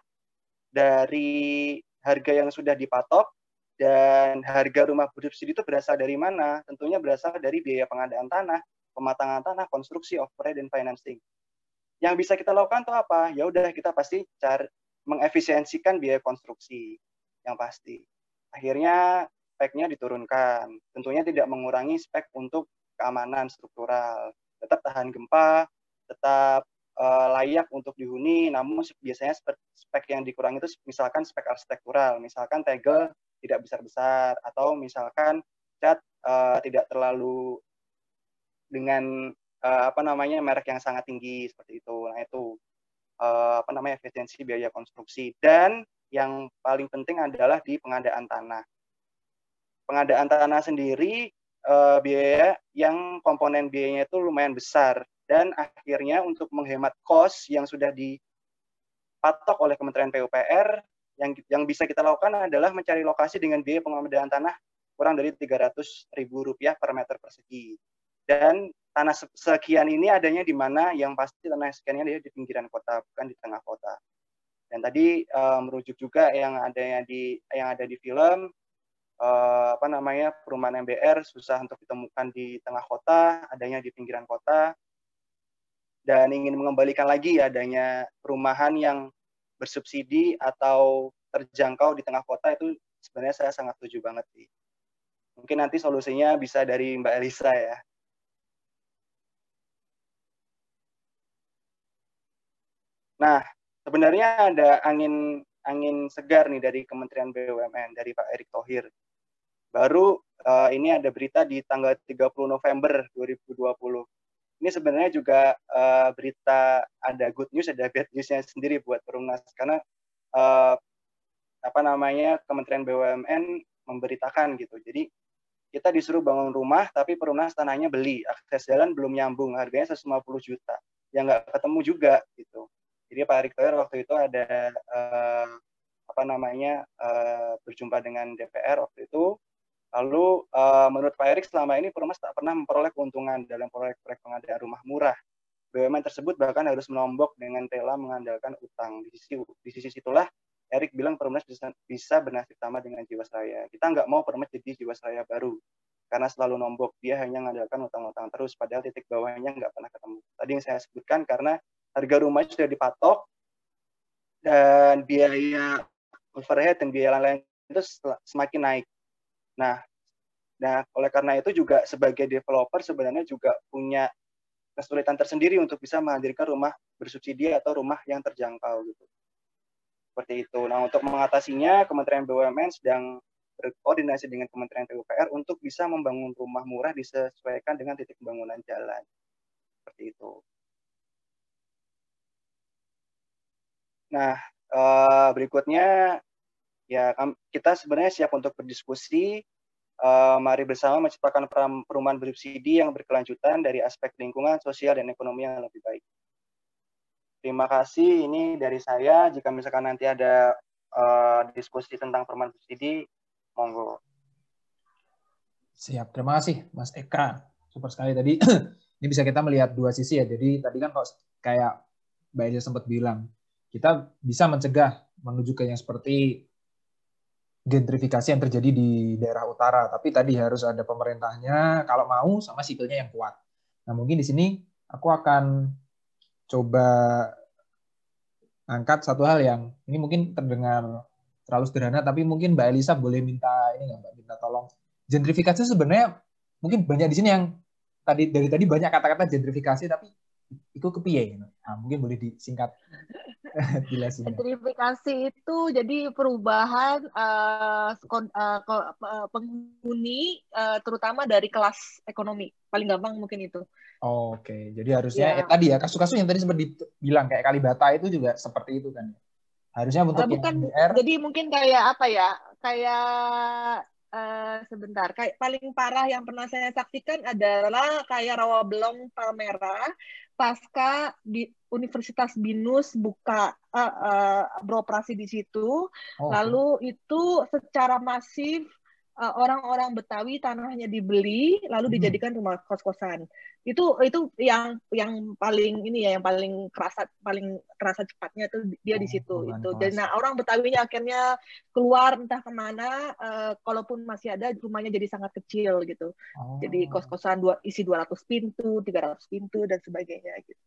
dari harga yang sudah dipatok dan harga rumah bersubsidi itu berasal dari mana? Tentunya berasal dari biaya pengadaan tanah, pematangan tanah, konstruksi, operate, dan financing. Yang bisa kita lakukan itu apa? Ya udah kita pasti cari mengefisiensikan biaya konstruksi yang pasti. Akhirnya speknya diturunkan. Tentunya tidak mengurangi spek untuk keamanan struktural. Tetap tahan gempa, tetap uh, layak untuk dihuni, namun biasanya spek yang dikurangi itu misalkan spek arsitektural, misalkan tegel tidak besar-besar, atau misalkan cat uh, tidak terlalu dengan uh, apa namanya merek yang sangat tinggi seperti itu. Nah itu uh, apa namanya efisiensi biaya konstruksi. Dan yang paling penting adalah di pengadaan tanah. Pengadaan tanah sendiri uh, biaya yang komponen biayanya itu lumayan besar. Dan akhirnya untuk menghemat kos yang sudah dipatok oleh Kementerian PUPR yang yang bisa kita lakukan adalah mencari lokasi dengan biaya pengadaan tanah kurang dari 300 ribu rupiah per meter persegi dan tanah sekian ini adanya di mana yang pasti tanah sekiannya ada di pinggiran kota bukan di tengah kota dan tadi uh, merujuk juga yang adanya di yang ada di film uh, apa namanya perumahan MBR susah untuk ditemukan di tengah kota, adanya di pinggiran kota, dan ingin mengembalikan lagi adanya perumahan yang bersubsidi atau terjangkau di tengah kota itu sebenarnya saya sangat setuju banget sih. Mungkin nanti solusinya bisa dari Mbak Elisa ya. Nah, sebenarnya ada angin angin segar nih dari Kementerian BUMN dari Pak Erick Thohir baru uh, ini ada berita di tanggal 30 November 2020. Ini sebenarnya juga uh, berita ada good news, ada bad newsnya sendiri buat Perumnas karena uh, apa namanya Kementerian BUMN memberitakan gitu. Jadi kita disuruh bangun rumah tapi Perumnas tanahnya beli, akses jalan belum nyambung, harganya 150 juta. Yang nggak ketemu juga gitu. Jadi Pak Erick Thohir waktu itu ada uh, apa namanya uh, berjumpa dengan DPR waktu itu Lalu uh, menurut Pak Erik selama ini Perumnas tak pernah memperoleh keuntungan dalam proyek-proyek pengadaan rumah murah. BUMN tersebut bahkan harus menombok dengan rela mengandalkan utang. Di sisi di sisi situlah Erik bilang Perumnas bisa, bisa bernasib sama dengan Jiwasraya. Kita nggak mau Perumnas jadi Jiwasraya baru karena selalu nombok. Dia hanya mengandalkan utang-utang terus, padahal titik bawahnya nggak pernah ketemu. Tadi yang saya sebutkan karena harga rumah sudah dipatok dan biaya overhead dan biaya lain-lain itu semakin naik. Nah, nah oleh karena itu juga sebagai developer sebenarnya juga punya kesulitan tersendiri untuk bisa menghadirkan rumah bersubsidi atau rumah yang terjangkau gitu. Seperti itu. Nah, untuk mengatasinya Kementerian BUMN sedang berkoordinasi dengan Kementerian PUPR untuk bisa membangun rumah murah disesuaikan dengan titik pembangunan jalan. Seperti itu. Nah, eh, berikutnya ya kita sebenarnya siap untuk berdiskusi. Uh, mari bersama menciptakan perumahan bersubsidi yang berkelanjutan dari aspek lingkungan, sosial, dan ekonomi yang lebih baik. Terima kasih. Ini dari saya. Jika misalkan nanti ada uh, diskusi tentang perumahan bersubsidi, monggo. Siap. Terima kasih, Mas Eka. Super sekali tadi. [CLEARS THROAT] Ini bisa kita melihat dua sisi ya. Jadi tadi kan kalau kayak Mbak Elia sempat bilang, kita bisa mencegah menuju ke yang seperti gentrifikasi yang terjadi di daerah utara. Tapi tadi harus ada pemerintahnya kalau mau sama sipilnya yang kuat. Nah mungkin di sini aku akan coba angkat satu hal yang ini mungkin terdengar terlalu sederhana, tapi mungkin Mbak Elisa boleh minta ini nggak Mbak minta tolong. Gentrifikasi sebenarnya mungkin banyak di sini yang tadi dari tadi banyak kata-kata gentrifikasi, tapi itu kepiye nah, mungkin boleh disingkat [LAUGHS] jelasin gentrifikasi itu jadi perubahan uh, uh, penghuni uh, terutama dari kelas ekonomi. Paling gampang mungkin itu. Oh, oke okay. jadi harusnya ya. eh, tadi ya kasus-kasus yang tadi sempat dibilang kayak Kalibata itu juga seperti itu kan harusnya untuk uh, bukan, jadi mungkin kayak apa ya? Kayak Uh, sebentar, kayak paling parah yang pernah saya saksikan adalah kayak rawa belong Palmera pasca di Universitas Binus buka uh, uh, beroperasi di situ, oh. lalu itu secara masif orang-orang Betawi tanahnya dibeli lalu hmm. dijadikan rumah kos-kosan itu itu yang yang paling ini ya yang paling kerasa paling kerasa cepatnya itu dia oh, di situ itu dan nah orang Betawinya akhirnya keluar entah ke mana uh, kalaupun masih ada rumahnya jadi sangat kecil gitu oh. jadi kos-kosan dua isi 200 pintu 300 pintu dan sebagainya gitu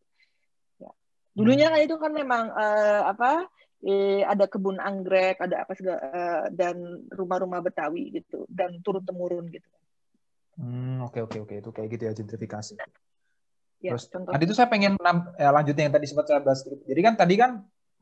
ya. dulunya hmm. kan itu kan memang uh, apa eh, ada kebun anggrek ada apa segala uh, dan rumah-rumah Betawi gitu dan turun temurun gitu Hmm, oke oke oke itu kayak gitu ya gentrifikasi. Ya, Terus contoh. tadi itu saya pengen ya, lanjutin yang tadi sempat saya bahas. Jadi kan tadi kan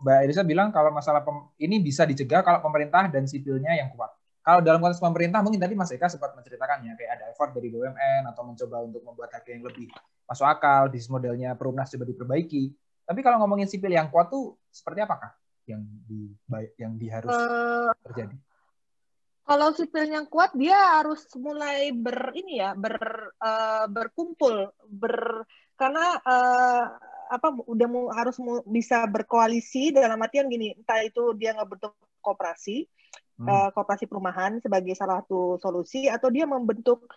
Mbak Elisa bilang kalau masalah pem, ini bisa dicegah kalau pemerintah dan sipilnya yang kuat. Kalau dalam konteks pemerintah mungkin tadi Mas Eka sempat menceritakannya kayak ada effort dari BUMN atau mencoba untuk membuat harga yang lebih masuk akal, di modelnya perumnas coba diperbaiki. Tapi kalau ngomongin sipil yang kuat tuh seperti apakah yang di yang diharus uh, terjadi? kalau sipilnya kuat dia harus mulai ber ini ya ber uh, berkumpul ber karena uh, apa udah mu, harus mu, bisa berkoalisi dalam artian gini entah itu dia nggak bentuk kooperasi hmm. uh, kooperasi perumahan sebagai salah satu solusi atau dia membentuk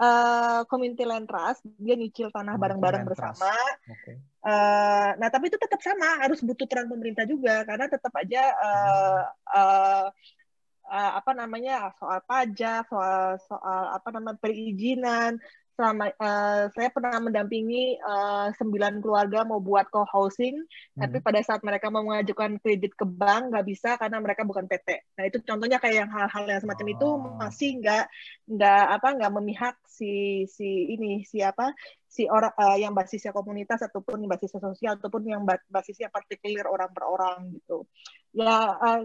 uh, community land trust dia nyicil tanah bareng-bareng bersama okay. uh, nah tapi itu tetap sama harus butuh peran pemerintah juga karena tetap aja uh, uh, uh, apa namanya soal pajak, soal soal apa namanya perizinan. Selama uh, saya pernah mendampingi uh, sembilan keluarga mau buat co-housing, hmm. tapi pada saat mereka mau mengajukan kredit ke bank nggak bisa karena mereka bukan PT. Nah itu contohnya kayak yang hal-hal yang semacam oh. itu masih nggak nggak apa nggak memihak si si ini siapa si orang uh, yang basisnya komunitas ataupun basisnya sosial ataupun yang basisnya partikular orang per orang gitu. Ya uh,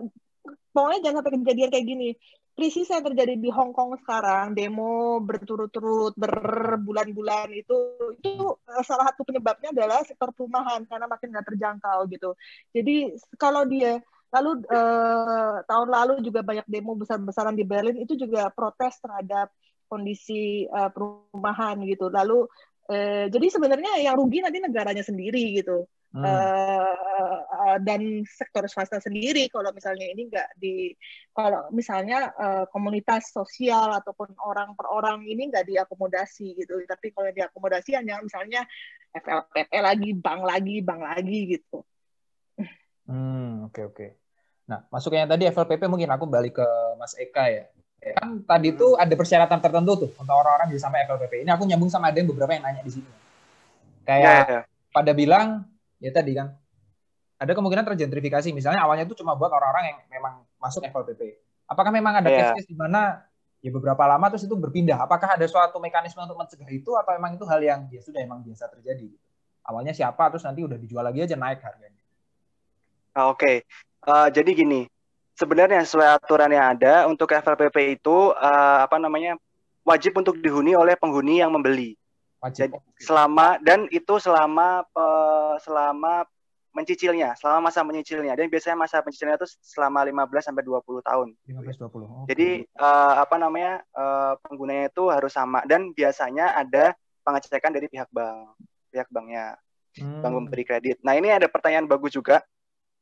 pokoknya jangan sampai kejadian kayak gini krisis yang terjadi di Hong Kong sekarang demo berturut-turut berbulan-bulan itu itu eh, salah satu penyebabnya adalah sektor perumahan karena makin nggak terjangkau gitu. Jadi kalau dia lalu eh, tahun lalu juga banyak demo besar-besaran di Berlin itu juga protes terhadap kondisi eh, perumahan gitu. Lalu eh, jadi sebenarnya yang rugi nanti negaranya sendiri gitu hmm. uh, dan sektor swasta sendiri kalau misalnya ini enggak di kalau misalnya uh, komunitas sosial ataupun orang per orang ini enggak diakomodasi gitu tapi kalau diakomodasi hanya misalnya FLPP lagi bank lagi bank lagi gitu hmm oke okay, oke okay. nah masuknya tadi FLPP mungkin aku balik ke Mas Eka ya kan tadi tuh ada persyaratan tertentu tuh untuk orang-orang bisa sampai FLPP ini aku nyambung sama ada yang beberapa yang nanya di sini kayak yeah, yeah. pada bilang ya tadi kan. Ada kemungkinan tergentrifikasi. Misalnya awalnya itu cuma buat orang-orang yang memang masuk FLPP apakah memang ada yeah. case di mana ya beberapa lama terus itu berpindah? Apakah ada suatu mekanisme untuk mencegah itu atau memang itu hal yang ya sudah emang biasa terjadi gitu? Awalnya siapa terus nanti udah dijual lagi aja naik harganya. Ah, oke. Okay. uh, jadi gini sebenarnya sesuai aturan yang ada untuk FLPP itu uh, apa namanya wajib untuk dihuni oleh penghuni yang membeli Wajib. Jadi selama dan itu selama uh, selama mencicilnya, selama masa mencicilnya. Dan biasanya masa pencicilnya itu selama 15 sampai 20 tahun. 15 20. Okay. Jadi uh, apa namanya? Uh, penggunanya itu harus sama dan biasanya ada pengecekan dari pihak bank, pihak banknya. Hmm. Bank memberi kredit. Nah, ini ada pertanyaan bagus juga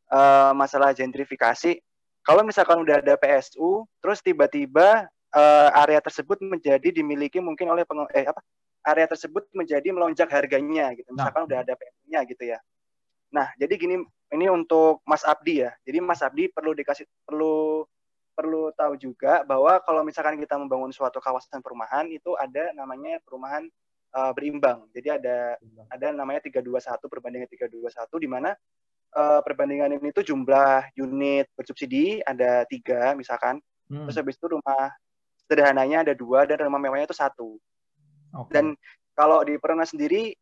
uh, masalah gentrifikasi. Kalau misalkan udah ada PSU, terus tiba-tiba uh, area tersebut menjadi dimiliki mungkin oleh peng eh apa area tersebut menjadi melonjak harganya gitu. Nah. Misalkan nah. udah ada PM-nya gitu ya. Nah, jadi gini ini untuk Mas Abdi ya. Jadi Mas Abdi perlu dikasih perlu perlu tahu juga bahwa kalau misalkan kita membangun suatu kawasan perumahan itu ada namanya perumahan uh, berimbang. Jadi ada ada namanya 321 perbandingan 321 di mana uh, perbandingan ini itu jumlah unit bersubsidi ada tiga misalkan. Hmm. Terus habis itu rumah sederhananya ada dua dan rumah mewahnya itu satu. Okay. Dan kalau di Perumnas sendiri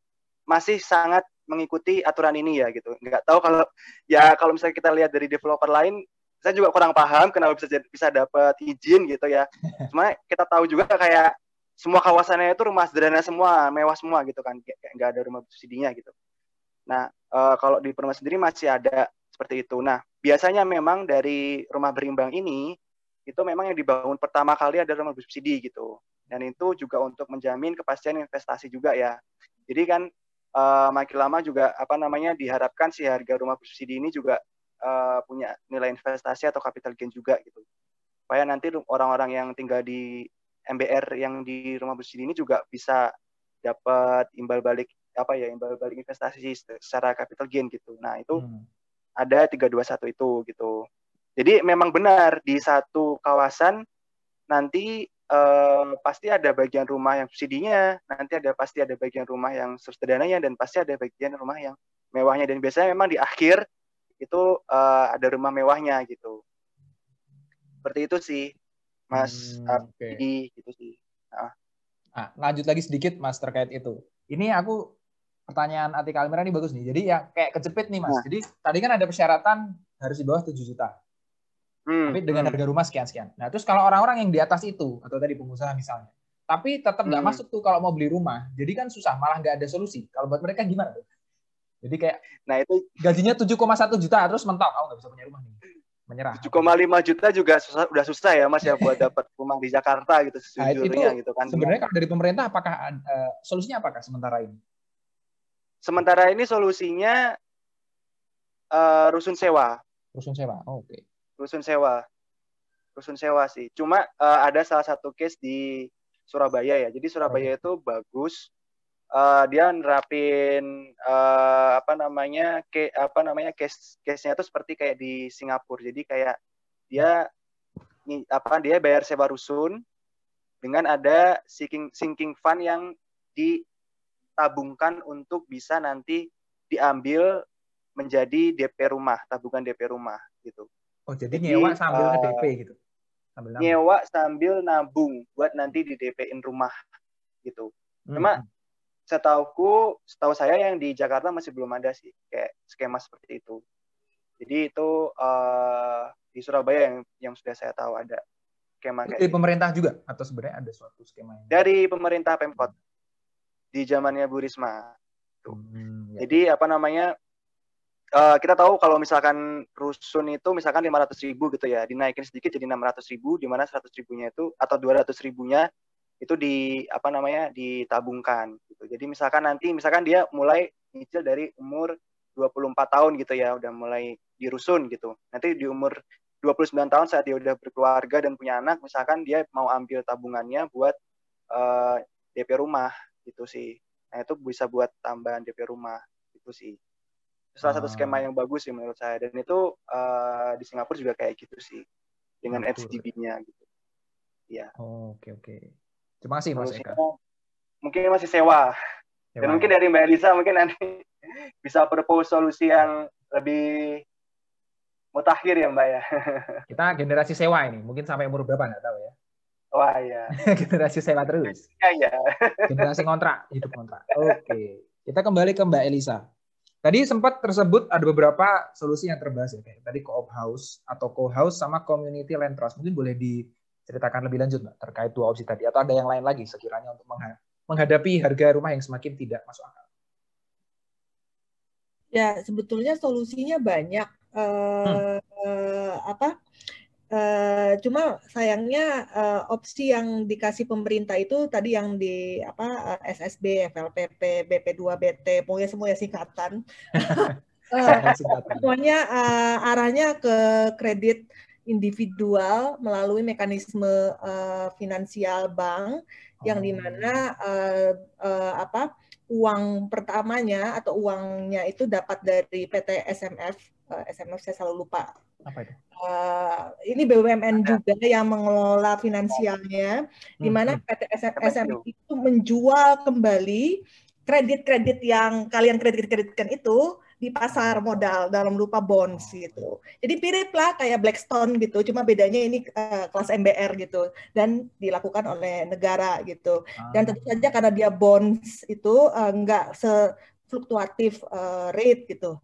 masih sangat mengikuti aturan ini ya gitu. Nggak tahu kalau ya kalau misalnya kita lihat dari developer lain, saya juga kurang paham kenapa bisa bisa dapat izin gitu ya. [LAUGHS] Cuma kita tahu juga kayak semua kawasannya itu rumah sederhana semua, mewah semua gitu kan, kayak nggak ada rumah subsidinya gitu. Nah, e, kalau di perumahan sendiri masih ada seperti itu. Nah, biasanya memang dari rumah berimbang ini itu memang yang dibangun pertama kali adalah rumah bersubsidi gitu. Dan itu juga untuk menjamin kepastian investasi juga ya. Jadi kan uh, makin lama juga apa namanya diharapkan si harga rumah bersubsidi ini juga uh, punya nilai investasi atau capital gain juga gitu. Supaya nanti orang-orang yang tinggal di MBR yang di rumah bersubsidi ini juga bisa dapat imbal balik apa ya imbal balik investasi secara capital gain gitu. Nah, itu hmm. ada 321 itu gitu. Jadi memang benar di satu kawasan nanti eh, pasti ada bagian rumah yang subsidinya, nanti ada pasti ada bagian rumah yang sederhananya dan pasti ada bagian rumah yang mewahnya dan biasanya memang di akhir itu eh, ada rumah mewahnya gitu. Seperti itu sih, Mas hmm, okay. gitu sih. Nah. nah, lanjut lagi sedikit Mas terkait itu. Ini aku pertanyaan Atika Almira ini bagus nih. Jadi ya kayak kejepit nih Mas. Nah. Jadi tadi kan ada persyaratan harus di bawah 7 juta. Hmm, tapi dengan hmm. harga rumah sekian-sekian. Nah, terus kalau orang-orang yang di atas itu, atau tadi pengusaha misalnya, tapi tetap nggak hmm. masuk tuh kalau mau beli rumah, jadi kan susah, malah nggak ada solusi. Kalau buat mereka gimana tuh? Jadi kayak, nah itu gajinya 7,1 juta, terus mentok, oh nggak bisa punya rumah nih. Menyerah. 7,5 juta juga susah, udah susah ya mas ya buat dapat rumah di Jakarta gitu [LAUGHS] nah, sejujurnya nah, gitu kan. Sebenarnya kalau dari pemerintah apakah uh, solusinya apakah sementara ini? Sementara ini solusinya uh, rusun sewa. Rusun sewa, oh, oke. Okay rusun sewa. Rusun sewa sih. Cuma uh, ada salah satu case di Surabaya ya. Jadi Surabaya itu bagus. Uh, dia nerapin uh, apa namanya ke apa namanya case case-nya itu seperti kayak di Singapura. Jadi kayak dia apa dia bayar sewa rusun dengan ada sinking sinking fund yang ditabungkan untuk bisa nanti diambil menjadi DP rumah tabungan DP rumah gitu Oh, jadi, jadi nyewa sambil uh, eh, DP gitu. Sambil nabung. Nyewa sambil nabung buat nanti di DP-in rumah gitu. Hmm. Cuma hmm. setauku, setahu saya yang di Jakarta masih belum ada sih kayak skema seperti itu. Jadi itu uh, di Surabaya yang yang sudah saya tahu ada skema kayak Dari gitu. pemerintah juga atau sebenarnya ada suatu skema yang... Dari pemerintah Pemkot. Di zamannya Bu Risma. Tuh. Hmm, ya. Jadi apa namanya? Uh, kita tahu kalau misalkan rusun itu misalkan 500 ribu gitu ya, dinaikin sedikit jadi 600 ribu, di mana 100 ribunya itu atau 200 ribunya itu di apa namanya ditabungkan gitu. Jadi misalkan nanti misalkan dia mulai nyicil dari umur 24 tahun gitu ya, udah mulai di rusun gitu. Nanti di umur 29 tahun saat dia udah berkeluarga dan punya anak, misalkan dia mau ambil tabungannya buat uh, eh, DP rumah gitu sih. Nah, itu bisa buat tambahan DP rumah gitu sih salah satu skema ah. yang bagus sih menurut saya dan itu uh, di Singapura juga kayak gitu sih dengan FGB-nya gitu. Iya. Oh, oke oke. Terima kasih Mas Eka. Mungkin masih sewa. sewa. Dan mungkin dari Mbak Elisa mungkin nanti [LAUGHS] bisa propose solusi yang lebih mutakhir ya Mbak ya. [LAUGHS] Kita generasi sewa ini, mungkin sampai umur berapa nggak tahu ya. Wah iya. [LAUGHS] generasi sewa terus. Iya iya. generasi kontrak, hidup kontrak. Oke. Kita kembali ke Mbak Elisa. Tadi sempat tersebut ada beberapa solusi yang terbahas ya, kayak tadi co-op house atau co-house sama community land trust. Mungkin boleh diceritakan lebih lanjut Mbak terkait dua opsi tadi atau ada yang lain lagi sekiranya untuk menghadapi harga rumah yang semakin tidak masuk akal. Ya, sebetulnya solusinya banyak. Hmm. uh, apa? Uh, cuma sayangnya uh, opsi yang dikasih pemerintah itu tadi yang di apa uh, SSB, FLPP, BP2, BT, pokoknya semua ya singkatan. [LAUGHS] uh, semuanya uh, arahnya ke kredit individual melalui mekanisme uh, finansial bank yang di mana uh, uh, apa uang pertamanya atau uangnya itu dapat dari PT SMF, uh, SMF saya selalu lupa apa itu? Uh, ini BUMN juga yang mengelola finansialnya, hmm. di mana hmm. PT SM itu menjual kembali kredit-kredit yang kalian kredit-kreditkan itu di pasar modal dalam lupa bonds gitu. Jadi mirip lah kayak Blackstone gitu, cuma bedanya ini uh, kelas MBR gitu dan dilakukan oleh negara gitu. Dan tentu saja karena dia bonds itu uh, nggak se fluktuatif uh, rate gitu.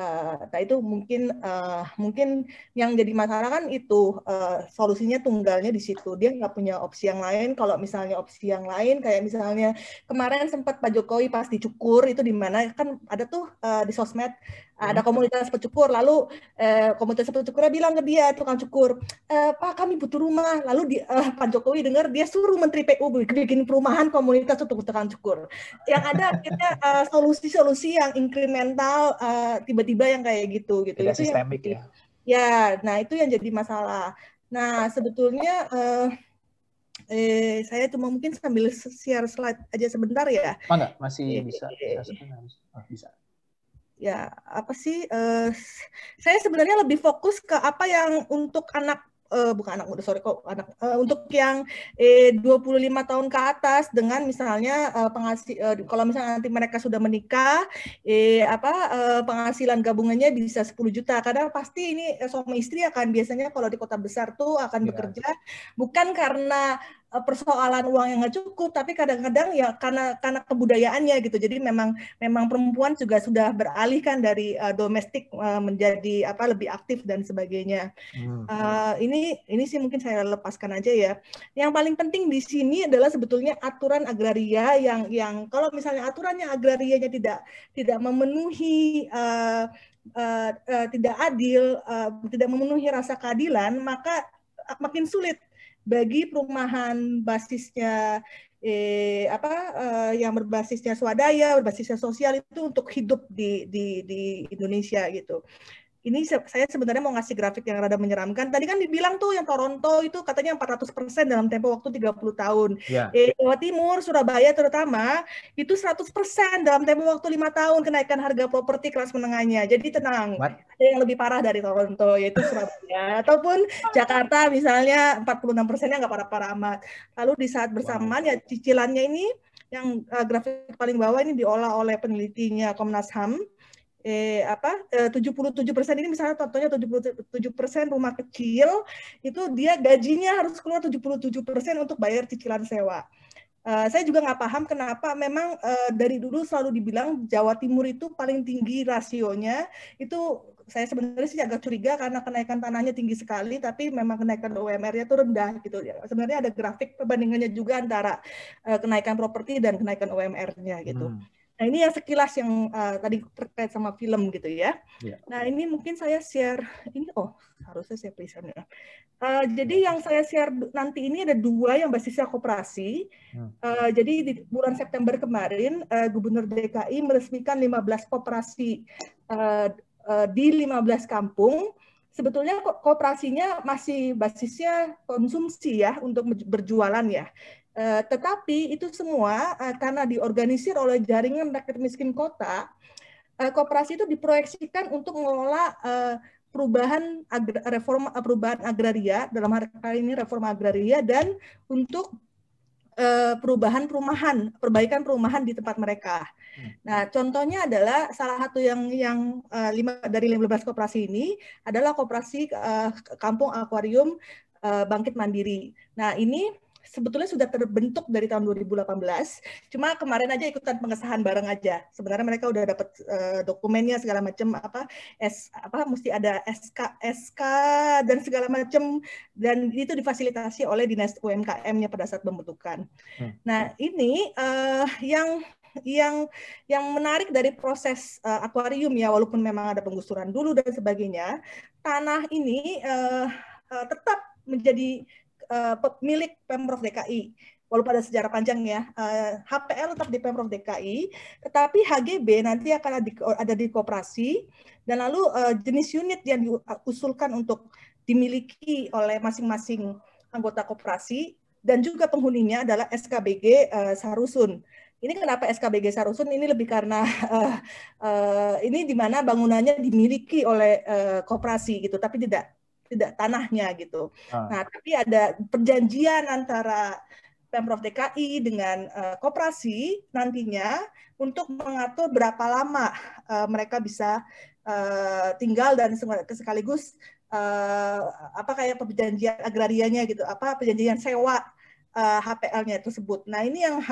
Uh, nah itu mungkin uh, mungkin yang jadi masalah kan itu uh, solusinya tunggalnya di situ. Dia nggak punya opsi yang lain. Kalau misalnya opsi yang lain kayak misalnya kemarin sempat Pak Jokowi pas dicukur itu di mana kan ada tuh uh, di sosmed ada komunitas pencukur lalu eh, komunitas pencukurnya bilang ke dia tukang cukur e, Pak kami butuh rumah. Lalu di, eh, Pak Jokowi dengar dia suruh Menteri PU bikin perumahan komunitas untuk tukang cukur. Yang ada akhirnya uh, solusi-solusi yang incremental uh, tiba-tiba yang kayak gitu gitu. Tidak itu sistemik yang, ya. Ya nah itu yang jadi masalah. Nah sebetulnya uh, eh saya cuma mungkin sambil share slide aja sebentar ya. Oh enggak, masih bisa. Bisa, oh, bisa. Ya apa sih uh, saya sebenarnya lebih fokus ke apa yang untuk anak uh, bukan anak muda sorry kok anak uh, untuk yang eh 25 tahun ke atas dengan misalnya uh, penghasi uh, kalau misalnya nanti mereka sudah menikah eh apa uh, penghasilan gabungannya bisa 10 juta karena pasti ini suami istri akan biasanya kalau di kota besar tuh akan ya. bekerja bukan karena persoalan uang yang nggak cukup, tapi kadang-kadang ya karena karena kebudayaannya gitu. Jadi memang memang perempuan juga sudah beralihkan dari uh, domestik uh, menjadi apa lebih aktif dan sebagainya. Hmm. Uh, ini ini sih mungkin saya lepaskan aja ya. Yang paling penting di sini adalah sebetulnya aturan agraria yang yang kalau misalnya aturannya agrarianya tidak tidak memenuhi uh, uh, uh, tidak adil, uh, tidak memenuhi rasa keadilan, maka makin sulit bagi perumahan basisnya eh, apa eh, yang berbasisnya swadaya, berbasisnya sosial itu untuk hidup di di di Indonesia gitu ini saya sebenarnya mau ngasih grafik yang rada menyeramkan. Tadi kan dibilang tuh yang Toronto itu katanya 400% dalam tempo waktu 30 tahun. Yeah. Eh, Jawa Timur, Surabaya terutama itu 100% dalam tempo waktu lima tahun kenaikan harga properti kelas menengahnya. Jadi tenang. What? Ada yang lebih parah dari Toronto yaitu Surabaya ataupun Jakarta misalnya 46 persennya nggak parah-parah amat. Lalu di saat bersamaan wow. ya cicilannya ini yang uh, grafik paling bawah ini diolah oleh penelitinya Komnas HAM eh apa eh, 77 persen ini misalnya contohnya 77 persen rumah kecil itu dia gajinya harus keluar 77 persen untuk bayar cicilan sewa. Uh, saya juga nggak paham kenapa memang uh, dari dulu selalu dibilang Jawa Timur itu paling tinggi rasionya itu saya sebenarnya sih agak curiga karena kenaikan tanahnya tinggi sekali tapi memang kenaikan UMR-nya itu rendah gitu ya sebenarnya ada grafik perbandingannya juga antara uh, kenaikan properti dan kenaikan UMR-nya gitu. Hmm. Nah ini yang sekilas yang uh, tadi terkait sama film gitu ya. Yeah. Nah ini mungkin saya share ini oh harusnya saya present ya. Uh, jadi yang saya share nanti ini ada dua yang basisnya koperasi. Uh, jadi di bulan September kemarin uh, Gubernur DKI meresmikan 15 koperasi uh, uh, di 15 kampung. Sebetulnya kooperasinya masih basisnya konsumsi ya untuk berjualan ya. Uh, tetapi itu semua uh, karena diorganisir oleh jaringan rakyat miskin kota, uh, kooperasi itu diproyeksikan untuk mengelola uh, perubahan agra, reform perubahan agraria dalam hal ini reforma agraria dan untuk uh, perubahan perumahan, perbaikan perumahan di tempat mereka. Hmm. Nah, contohnya adalah salah satu yang yang uh, lima dari 15 kooperasi ini adalah kooperasi uh, Kampung Akuarium uh, Bangkit Mandiri. Nah, ini sebetulnya sudah terbentuk dari tahun 2018. Cuma kemarin aja ikutan pengesahan bareng aja. Sebenarnya mereka udah dapat uh, dokumennya segala macam apa S apa mesti ada SK SK dan segala macam dan itu difasilitasi oleh Dinas UMKM-nya pada saat pembentukan. Hmm. Nah, ini uh, yang yang yang menarik dari proses uh, akuarium ya walaupun memang ada penggusuran dulu dan sebagainya, tanah ini uh, uh, tetap menjadi uh, milik Pemprov DKI. Walaupun ada sejarah panjang ya, uh, eh, HPL tetap di Pemprov DKI, tetapi HGB nanti akan ada di, ada di koperasi, dan lalu uh, jenis unit yang diusulkan untuk dimiliki oleh masing-masing anggota koperasi, dan juga penghuninya adalah SKBG uh, Sarusun. Ini kenapa SKBG Sarusun ini lebih karena uh, [LAUGHS] uh, ini di mana bangunannya dimiliki oleh uh, koperasi gitu, tapi tidak tidak tanahnya gitu. Ah. Nah, tapi ada perjanjian antara Pemprov DKI dengan uh, koperasi nantinya untuk mengatur berapa lama uh, mereka bisa uh, tinggal dan sekaligus uh, apa kayak perjanjian agrarianya gitu, apa perjanjian sewa uh, HPL-nya tersebut. Nah, ini yang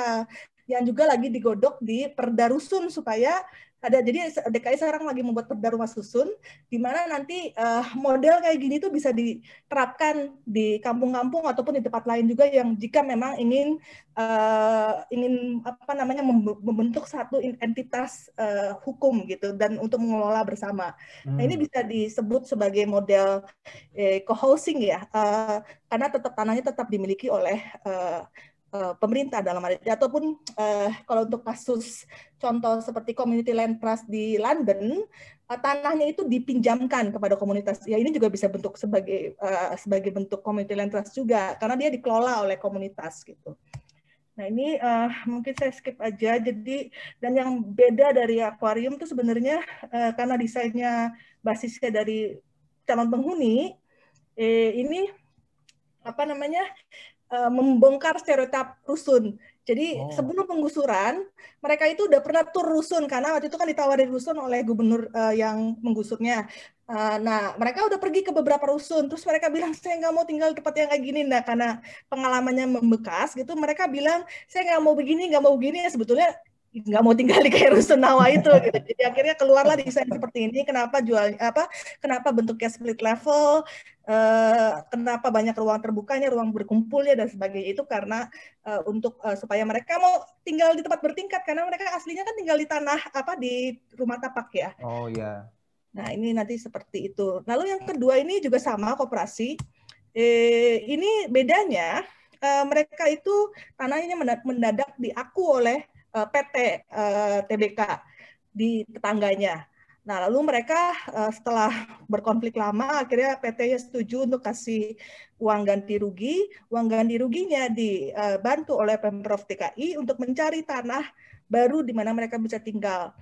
yang juga lagi digodok di Perda Rusun supaya ada jadi DKI sekarang lagi membuat perda rumah susun di mana nanti uh, model kayak gini tuh bisa diterapkan di kampung-kampung ataupun di tempat lain juga yang jika memang ingin uh, ingin apa namanya membentuk satu entitas uh, hukum gitu dan untuk mengelola bersama. Hmm. Nah ini hmm. bisa disebut sebagai model eh, co-housing ya uh, karena tetap tanahnya tetap dimiliki oleh uh, uh, pemerintah dalam hal ini ataupun uh, kalau untuk kasus contoh seperti community land trust di London uh, tanahnya itu dipinjamkan kepada komunitas. Ya ini juga bisa bentuk sebagai uh, sebagai bentuk community land trust juga karena dia dikelola oleh komunitas gitu. Nah ini uh, mungkin saya skip aja. Jadi dan yang beda dari akuarium itu sebenarnya uh, karena desainnya basisnya dari calon penghuni eh, ini apa namanya uh, membongkar stereotip rusun. Jadi oh. sebelum penggusuran, mereka itu udah pernah tur rusun karena waktu itu kan ditawarin rusun oleh gubernur uh, yang menggusurnya. Uh, nah, mereka udah pergi ke beberapa rusun, terus mereka bilang saya nggak mau tinggal di tempat yang kayak gini. Nah, karena pengalamannya membekas gitu, mereka bilang saya nggak mau begini, nggak mau begini. Ya sebetulnya nggak mau tinggal di kayak rusunawa itu gitu. Jadi akhirnya keluarlah desain seperti ini. Kenapa jual apa? Kenapa bentuknya split level? Uh, kenapa banyak ruang terbukanya, ruang berkumpulnya dan sebagainya itu karena uh, untuk uh, supaya mereka mau tinggal di tempat bertingkat karena mereka aslinya kan tinggal di tanah apa di rumah tapak ya. Oh iya. Nah ini nanti seperti itu. Lalu yang kedua ini juga sama koperasi. Eh, ini bedanya uh, mereka itu tanahnya mendadak diaku oleh eh, PT uh, eh, TBK di tetangganya. Nah, lalu mereka uh, setelah berkonflik lama, akhirnya PT-nya setuju untuk kasih uang ganti rugi. Uang ganti ruginya dibantu oleh Pemprov DKI untuk mencari tanah baru di mana mereka bisa tinggal.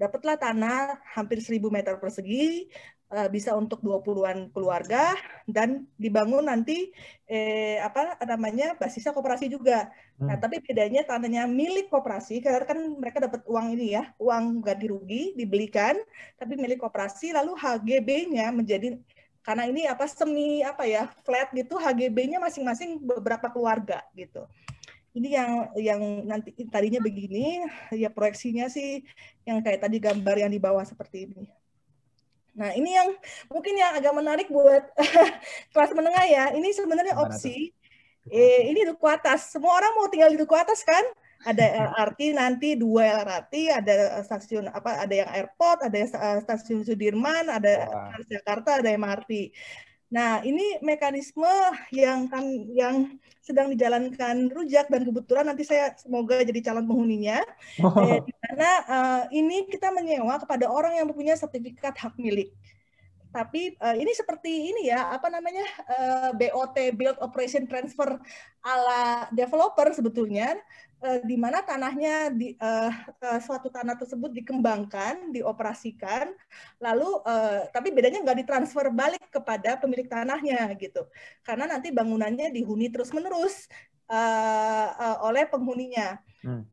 Dapatlah tanah hampir 1000 meter persegi, uh, bisa untuk 20-an keluarga dan dibangun nanti eh, apa namanya basisnya koperasi juga. Hmm. Nah, tapi bedanya tanahnya milik koperasi karena kan mereka dapat uang ini ya, uang ganti rugi dibelikan tapi milik koperasi lalu HGB-nya menjadi karena ini apa semi apa ya flat gitu HGB-nya masing-masing beberapa keluarga gitu ini yang yang nanti tadinya begini ya proyeksinya sih yang kayak tadi gambar yang di bawah seperti ini Nah, ini yang mungkin yang agak menarik buat [LAUGHS] kelas menengah ya. Ini sebenarnya opsi. Eh, ini duku atas. Semua orang mau tinggal di duku atas kan? Ada LRT nanti dua LRT, ada stasiun apa? Ada yang airport, ada stasiun Sudirman, ada Jakarta, ada MRT. Nah, ini mekanisme yang kan yang sedang dijalankan Rujak dan kebetulan nanti saya semoga jadi calon penghuninya. Oh. Eh, mana uh, ini kita menyewa kepada orang yang mempunyai sertifikat hak milik. Tapi uh, ini seperti ini ya, apa namanya uh, BOT (Build Operation Transfer) ala developer sebetulnya uh, di mana tanahnya di uh, uh, suatu tanah tersebut dikembangkan, dioperasikan, lalu uh, tapi bedanya nggak ditransfer balik kepada pemilik tanahnya gitu, karena nanti bangunannya dihuni terus menerus uh, uh, oleh penghuninya. Hmm.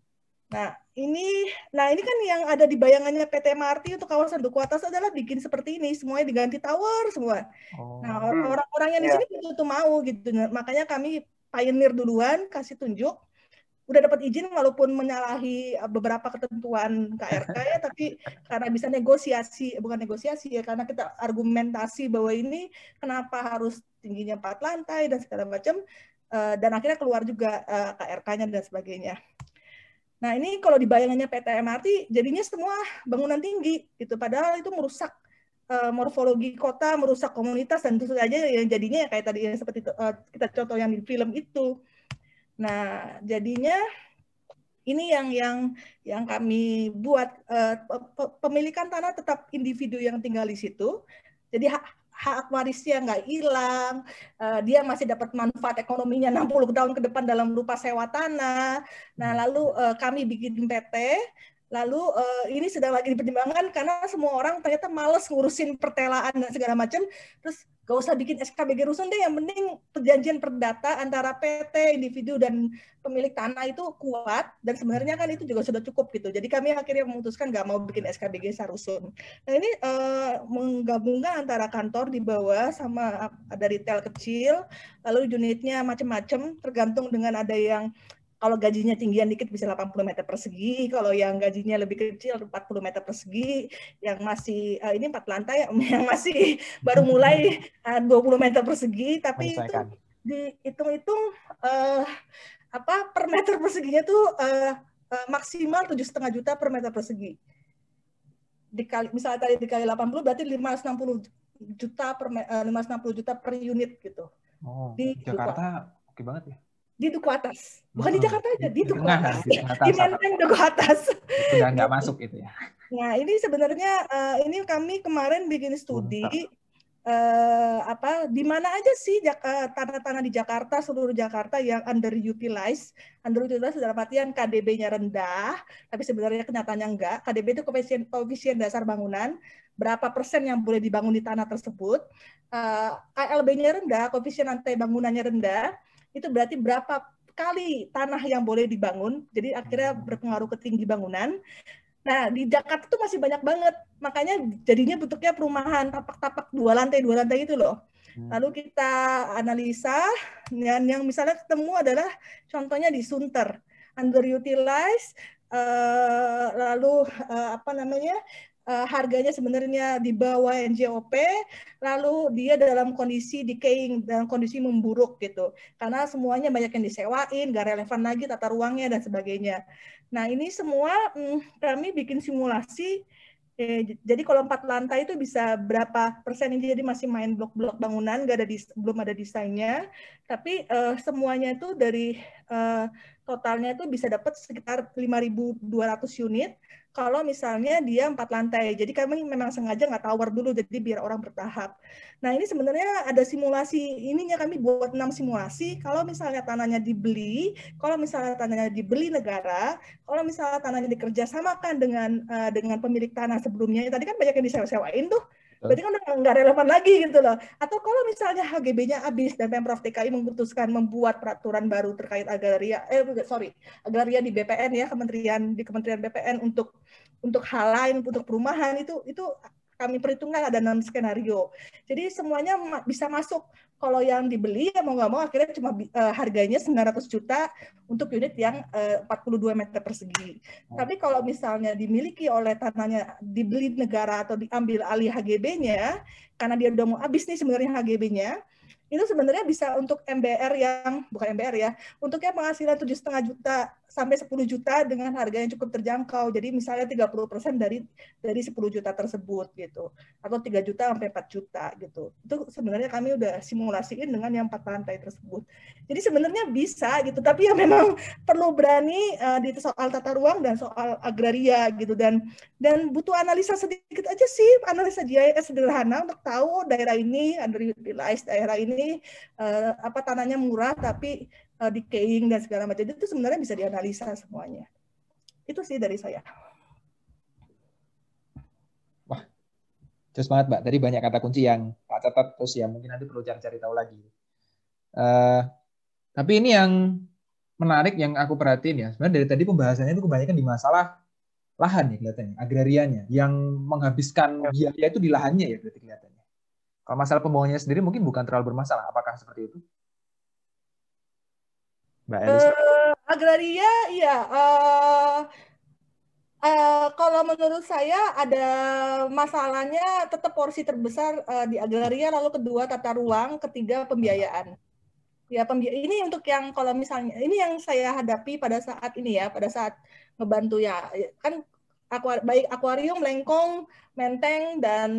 Nah ini, nah ini kan yang ada di bayangannya PT MRT untuk kawasan Duku Atas adalah bikin seperti ini, semuanya diganti tower semua. Oh. Nah orang-orang yang di iya. sini yeah. itu mau gitu, makanya kami pioneer duluan kasih tunjuk udah dapat izin walaupun menyalahi eh, beberapa ketentuan KRK ya [LAUGHS] tapi karena bisa negosiasi bukan negosiasi ya karena kita argumentasi bahwa ini kenapa harus tingginya empat lantai dan segala macam uh, dan akhirnya keluar juga uh, eh, KRK-nya dan sebagainya. Nah ini kalau di bayangannya PT MRT jadinya semua bangunan tinggi itu padahal itu merusak uh, morfologi kota, merusak komunitas dan tentu saja yang jadinya kayak tadi yang seperti uh, kita contoh yang di film itu Nah, jadinya ini yang yang yang kami buat uh, pemilikan tanah tetap individu yang tinggal di situ. Jadi hak hak warisnya nggak hilang, uh, dia masih dapat manfaat ekonominya 60 tahun ke depan dalam rupa sewa tanah. Nah, lalu uh, kami bikin PT Lalu uh, ini sedang lagi dipertimbangkan karena semua orang ternyata males ngurusin pertelaan dan segala macam. Terus gak usah bikin SKBG rusun deh, yang penting perjanjian perdata antara PT, individu dan pemilik tanah itu kuat dan sebenarnya kan itu juga sudah cukup gitu. Jadi kami akhirnya memutuskan gak mau bikin SKBG sarusun. Nah ini uh, menggabungkan antara kantor di bawah sama ada retail kecil, lalu unitnya macam-macam tergantung dengan ada yang kalau gajinya tinggian dikit bisa 80 meter persegi, kalau yang gajinya lebih kecil 40 meter persegi, yang masih uh, ini empat lantai [LAUGHS] yang masih baru mulai uh, 20 meter persegi, tapi itu dihitung-hitung uh, apa per meter perseginya tuh uh, uh, maksimal tujuh setengah juta per meter persegi. Dikali misalnya tadi dikali 80 berarti 560 juta per uh, 560 juta per unit gitu. Oh, di Jakarta oke banget ya di Duku Atas. Bukan di Jakarta aja, di Duku Atas. Di, di Menteng Duku Atas. Sudah nggak masuk itu ya. Nah, ini sebenarnya uh, ini kami kemarin bikin studi uh, apa di mana aja sih tanah-tanah di Jakarta seluruh Jakarta yang underutilized. Underutilized dalam artian KDB-nya rendah, tapi sebenarnya kenyataannya enggak. KDB itu koefisien koefisien dasar bangunan berapa persen yang boleh dibangun di tanah tersebut. Uh, KLB-nya rendah, koefisien lantai bangunannya rendah itu berarti berapa kali tanah yang boleh dibangun. Jadi akhirnya hmm. berpengaruh ke tinggi bangunan. Nah, di Jakarta itu masih banyak banget. Makanya jadinya bentuknya perumahan tapak-tapak dua lantai, dua lantai itu loh. Hmm. Lalu kita analisa dan yang misalnya ketemu adalah contohnya di Sunter, underutilized, uh, lalu uh, apa namanya uh, harganya sebenarnya di bawah NJOP, lalu dia dalam kondisi decaying, dalam kondisi memburuk gitu. Karena semuanya banyak yang disewain, gak relevan lagi tata ruangnya dan sebagainya. Nah ini semua hmm, kami bikin simulasi Eh, jadi kalau empat lantai itu bisa berapa persen ini jadi masih main blok-blok bangunan, nggak ada belum ada desainnya, tapi uh, semuanya itu dari uh, totalnya itu bisa dapat sekitar 5.200 unit kalau misalnya dia empat lantai. Jadi kami memang sengaja nggak tower dulu, jadi biar orang bertahap. Nah ini sebenarnya ada simulasi ininya kami buat enam simulasi. Kalau misalnya tanahnya dibeli, kalau misalnya tanahnya dibeli negara, kalau misalnya tanahnya dikerjasamakan dengan uh, dengan pemilik tanah sebelumnya, tadi kan banyak yang disewa-sewain tuh berarti kan nggak relevan lagi gitu loh. Atau kalau misalnya HGB-nya habis dan Pemprov DKI memutuskan membuat peraturan baru terkait agraria, eh sorry, agraria di BPN ya, Kementerian di Kementerian BPN untuk untuk hal lain, untuk perumahan itu itu kami perhitungkan ada enam skenario. Jadi semuanya bisa masuk kalau yang dibeli ya mau nggak mau akhirnya cuma uh, harganya 900 juta untuk unit yang eh, uh, 42 meter persegi. Hmm. Tapi kalau misalnya dimiliki oleh tanahnya dibeli negara atau diambil alih HGB-nya karena dia udah mau habis nih sebenarnya HGB-nya, itu sebenarnya bisa untuk MBR yang bukan MBR ya, untuk yang penghasilan tujuh setengah juta sampai 10 juta dengan harga yang cukup terjangkau. Jadi misalnya 30% dari dari 10 juta tersebut gitu. Atau 3 juta sampai 4 juta gitu. Itu sebenarnya kami udah simulasiin dengan yang empat lantai tersebut. Jadi sebenarnya bisa gitu, tapi ya memang perlu berani uh, di soal tata ruang dan soal agraria gitu dan dan butuh analisa sedikit aja sih, analisa GIS sederhana untuk tahu daerah ini underutilized, daerah ini uh, apa tanahnya murah tapi uh, decaying dan segala macam itu sebenarnya bisa dianalisa semuanya. Itu sih dari saya. Wah, terus banget Mbak. Tadi banyak kata kunci yang Pak catat terus ya mungkin nanti perlu cari-cari tahu lagi. Uh, tapi ini yang menarik yang aku perhatiin ya. Sebenarnya dari tadi pembahasannya itu kebanyakan di masalah lahan ya kelihatannya, agrarianya yang menghabiskan ya. biaya itu di lahannya ya berarti kelihatannya. Kalau masalah pembangunannya sendiri mungkin bukan terlalu bermasalah. Apakah seperti itu? Mbak Elis? Uh, agraria, iya. Uh, uh, kalau menurut saya ada masalahnya tetap porsi terbesar uh, di agraria, lalu kedua tata ruang, ketiga pembiayaan. Ya, pembi ini untuk yang kalau misalnya ini yang saya hadapi pada saat ini ya, pada saat ngebantu ya, kan baik akuarium, lengkong, Menteng dan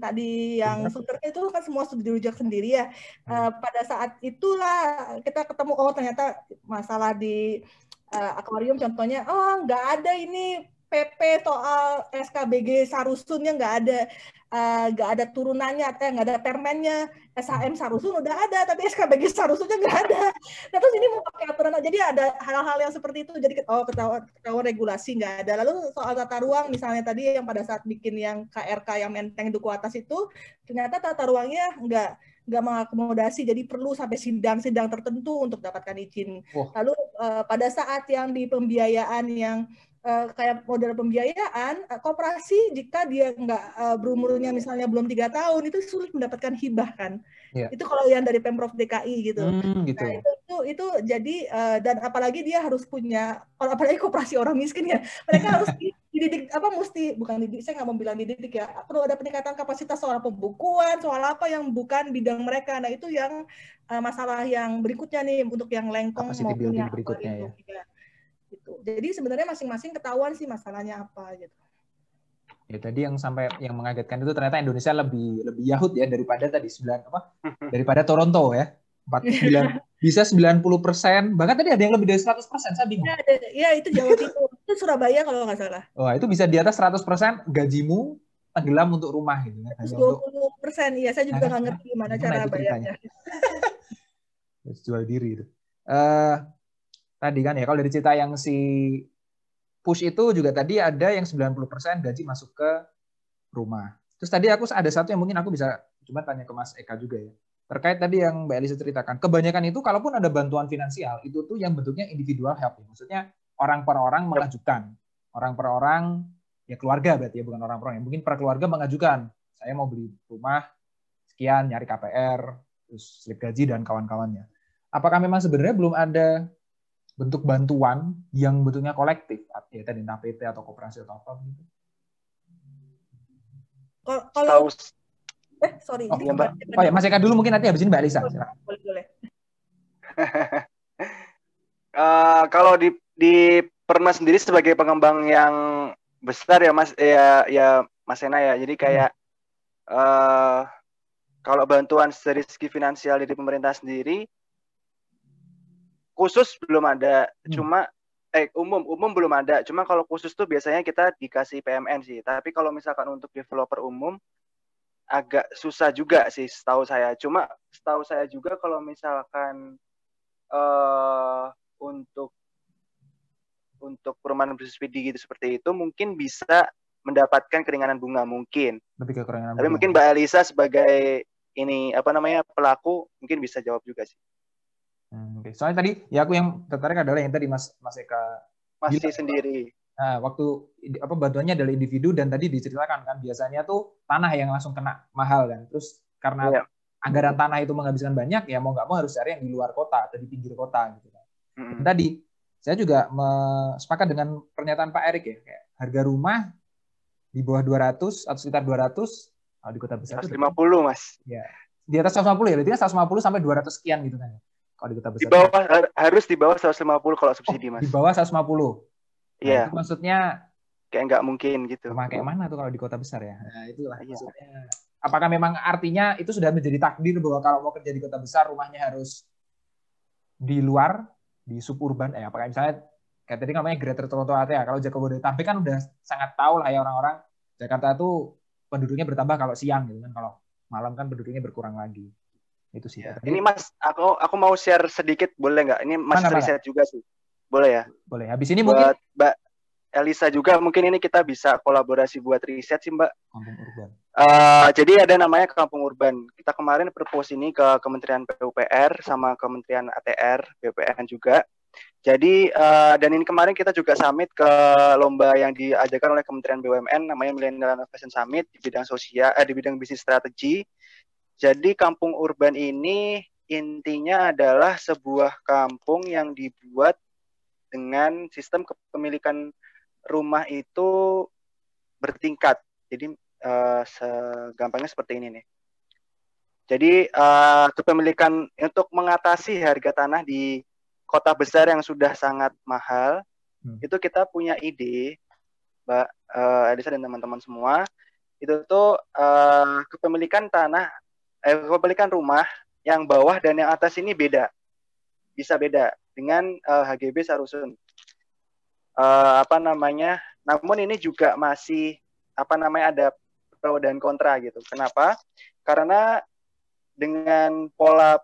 tadi yang Sunter itu kan semua sudah dirujak sendiri ya. Uh, pada saat itulah kita ketemu oh ternyata masalah di uh, akuarium contohnya oh nggak ada ini PP soal SKBG Sarusunnya nggak ada eh, nggak uh, ada turunannya atau nggak ada permennya. SHM Sarusun udah ada tapi SKBG Sarusunnya nggak ada. Nah terus ini mau pakai aturan jadi ada hal-hal yang seperti itu. Jadi oh ketahuan, ketahuan regulasi nggak ada. Lalu soal tata ruang misalnya tadi yang pada saat bikin yang KRK yang menteng duku atas itu ternyata tata ruangnya nggak nggak mengakomodasi. Jadi perlu sampai sidang-sidang tertentu untuk dapatkan izin. Oh. Lalu uh, pada saat yang di pembiayaan yang uh, kayak model pembiayaan uh, koperasi jika dia nggak uh, berumurnya misalnya belum tiga tahun itu sulit mendapatkan hibah kan yeah. itu kalau yang dari pemprov DKI gitu, hmm, gitu. Nah, itu, itu itu jadi uh, dan apalagi dia harus punya apalagi koperasi orang miskin ya mereka harus [LAUGHS] dididik apa mesti bukan dididik saya nggak mau bilang dididik ya perlu ada peningkatan kapasitas soal pembukuan soal apa yang bukan bidang mereka nah itu yang uh, masalah yang berikutnya nih untuk yang lengkong maupun yang berikutnya ya. ya gitu. Jadi sebenarnya masing-masing ketahuan sih masalahnya apa gitu. Ya tadi yang sampai yang mengagetkan itu ternyata Indonesia lebih lebih Yahud ya daripada tadi sembilan apa? [LAUGHS] daripada Toronto ya. 49 [LAUGHS] bisa 90 persen bahkan tadi ada yang lebih dari 100 persen saya bingung. Ya, ya itu Jawa Timur itu Surabaya kalau nggak salah. Wah itu bisa di atas 100 persen gajimu tenggelam untuk rumah gitu kan. 20 persen iya saya juga nggak ngerti gimana cara bayarnya. [LAUGHS] Jual diri itu. Uh, tadi kan ya kalau dari cerita yang si push itu juga tadi ada yang 90% gaji masuk ke rumah. Terus tadi aku ada satu yang mungkin aku bisa cuma tanya ke Mas Eka juga ya. Terkait tadi yang Mbak Elisa ceritakan, kebanyakan itu kalaupun ada bantuan finansial, itu tuh yang bentuknya individual help. Ya. Maksudnya orang per orang mengajukan. Orang per orang, ya keluarga berarti ya, bukan orang per orang. Ya. Mungkin per keluarga mengajukan, saya mau beli rumah, sekian, nyari KPR, terus slip gaji, dan kawan-kawannya. Apakah memang sebenarnya belum ada bentuk bantuan yang bentuknya kolektif ya tadi entah PT atau koperasi atau apa begitu kalau eh sorry oh, ya, Mbak. oh ya Mas Eka dulu mungkin nanti habis ini Mbak Lisa boleh boleh uh, [LAUGHS] kalau di di Perma sendiri sebagai pengembang yang besar ya Mas ya ya Mas Ena ya jadi kayak hmm. uh, kalau bantuan dari segi finansial dari pemerintah sendiri khusus belum ada. Hmm. cuma eh umum umum belum ada. Cuma kalau khusus tuh biasanya kita dikasih PMN sih. Tapi kalau misalkan untuk developer umum agak susah juga sih setahu saya. Cuma setahu saya juga kalau misalkan uh, untuk untuk perumahan bisnis PD gitu seperti itu mungkin bisa mendapatkan keringanan bunga mungkin. Lebih ke keringanan tapi bunga. mungkin Mbak Elisa sebagai ini apa namanya pelaku mungkin bisa jawab juga sih Hmm, okay. Soalnya tadi ya aku yang tertarik adalah yang tadi Mas Mas Eka bilang, sendiri. Nah, waktu apa bantuannya adalah individu dan tadi diceritakan kan biasanya tuh tanah yang langsung kena mahal kan. Terus karena yeah. anggaran tanah itu menghabiskan banyak ya mau nggak mau harus cari yang di luar kota atau di pinggir kota gitu kan. Hmm. tadi saya juga sepakat dengan pernyataan Pak Erik ya kayak harga rumah di bawah 200 atau sekitar 200 kalau di kota besar 150 itu, Mas. Ya. Di atas 150 ya, berarti 150 sampai 200 sekian gitu kan. Kalau di kota besar. Di bawah harus di bawah 150 kalau subsidi, oh, Mas. Di bawah 150. Iya. Nah, maksudnya kayak nggak mungkin gitu. Rumah kayak mana tuh kalau di kota besar ya? Nah, itulah iya. maksudnya. Apakah memang artinya itu sudah menjadi takdir bahwa kalau mau kerja di kota besar rumahnya harus di luar di suburban eh apakah misalnya kayak tadi namanya Greater Toronto Area kalau Jabodetabek kan udah sangat tahu lah ya orang-orang Jakarta tuh penduduknya bertambah kalau siang gitu kan kalau malam kan penduduknya berkurang lagi itu sih. Ya. Ini Mas, aku aku mau share sedikit boleh nggak? Ini Mas mana, riset mana? juga sih. Boleh ya? Boleh. Habis ini buat mungkin Mbak Elisa juga mungkin ini kita bisa kolaborasi buat riset sih Mbak. Kampung Urban. Uh, jadi ada namanya Kampung Urban. Kita kemarin propose ini ke Kementerian PUPR sama Kementerian ATR, BPN juga. Jadi uh, dan ini kemarin kita juga summit ke lomba yang diajarkan oleh Kementerian BUMN namanya Millennial Innovation Summit di bidang sosial eh, di bidang bisnis strategi jadi kampung urban ini intinya adalah sebuah kampung yang dibuat dengan sistem kepemilikan rumah itu bertingkat. Jadi uh, segampangnya seperti ini nih. Jadi uh, kepemilikan untuk mengatasi harga tanah di kota besar yang sudah sangat mahal, hmm. itu kita punya ide, Mbak uh, Elisa dan teman-teman semua, itu tuh uh, kepemilikan tanah eh, kepemilikan rumah yang bawah dan yang atas ini beda. Bisa beda dengan uh, eh, HGB Sarusun. Uh, apa namanya? Namun ini juga masih apa namanya ada pro dan kontra gitu. Kenapa? Karena dengan pola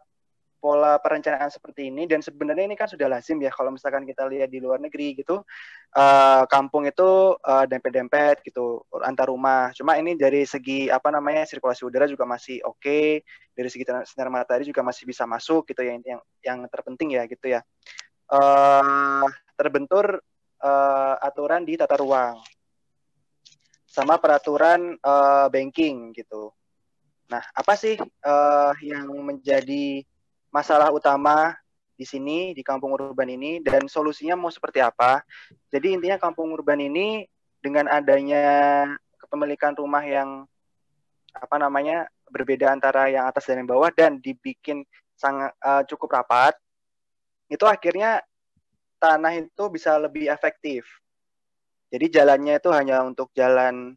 pola perencanaan seperti ini dan sebenarnya ini kan sudah lazim ya kalau misalkan kita lihat di luar negeri gitu uh, kampung itu uh, dempet-dempet gitu antar rumah cuma ini dari segi apa namanya sirkulasi udara juga masih oke okay. dari segi sinar matahari juga masih bisa masuk gitu ya yang yang terpenting ya gitu ya uh, terbentur uh, aturan di tata ruang sama peraturan uh, banking gitu. Nah, apa sih uh, yang menjadi masalah utama di sini di kampung urban ini dan solusinya mau seperti apa? Jadi intinya kampung urban ini dengan adanya kepemilikan rumah yang apa namanya berbeda antara yang atas dan yang bawah dan dibikin sangat uh, cukup rapat, itu akhirnya tanah itu bisa lebih efektif jadi jalannya itu hanya untuk jalan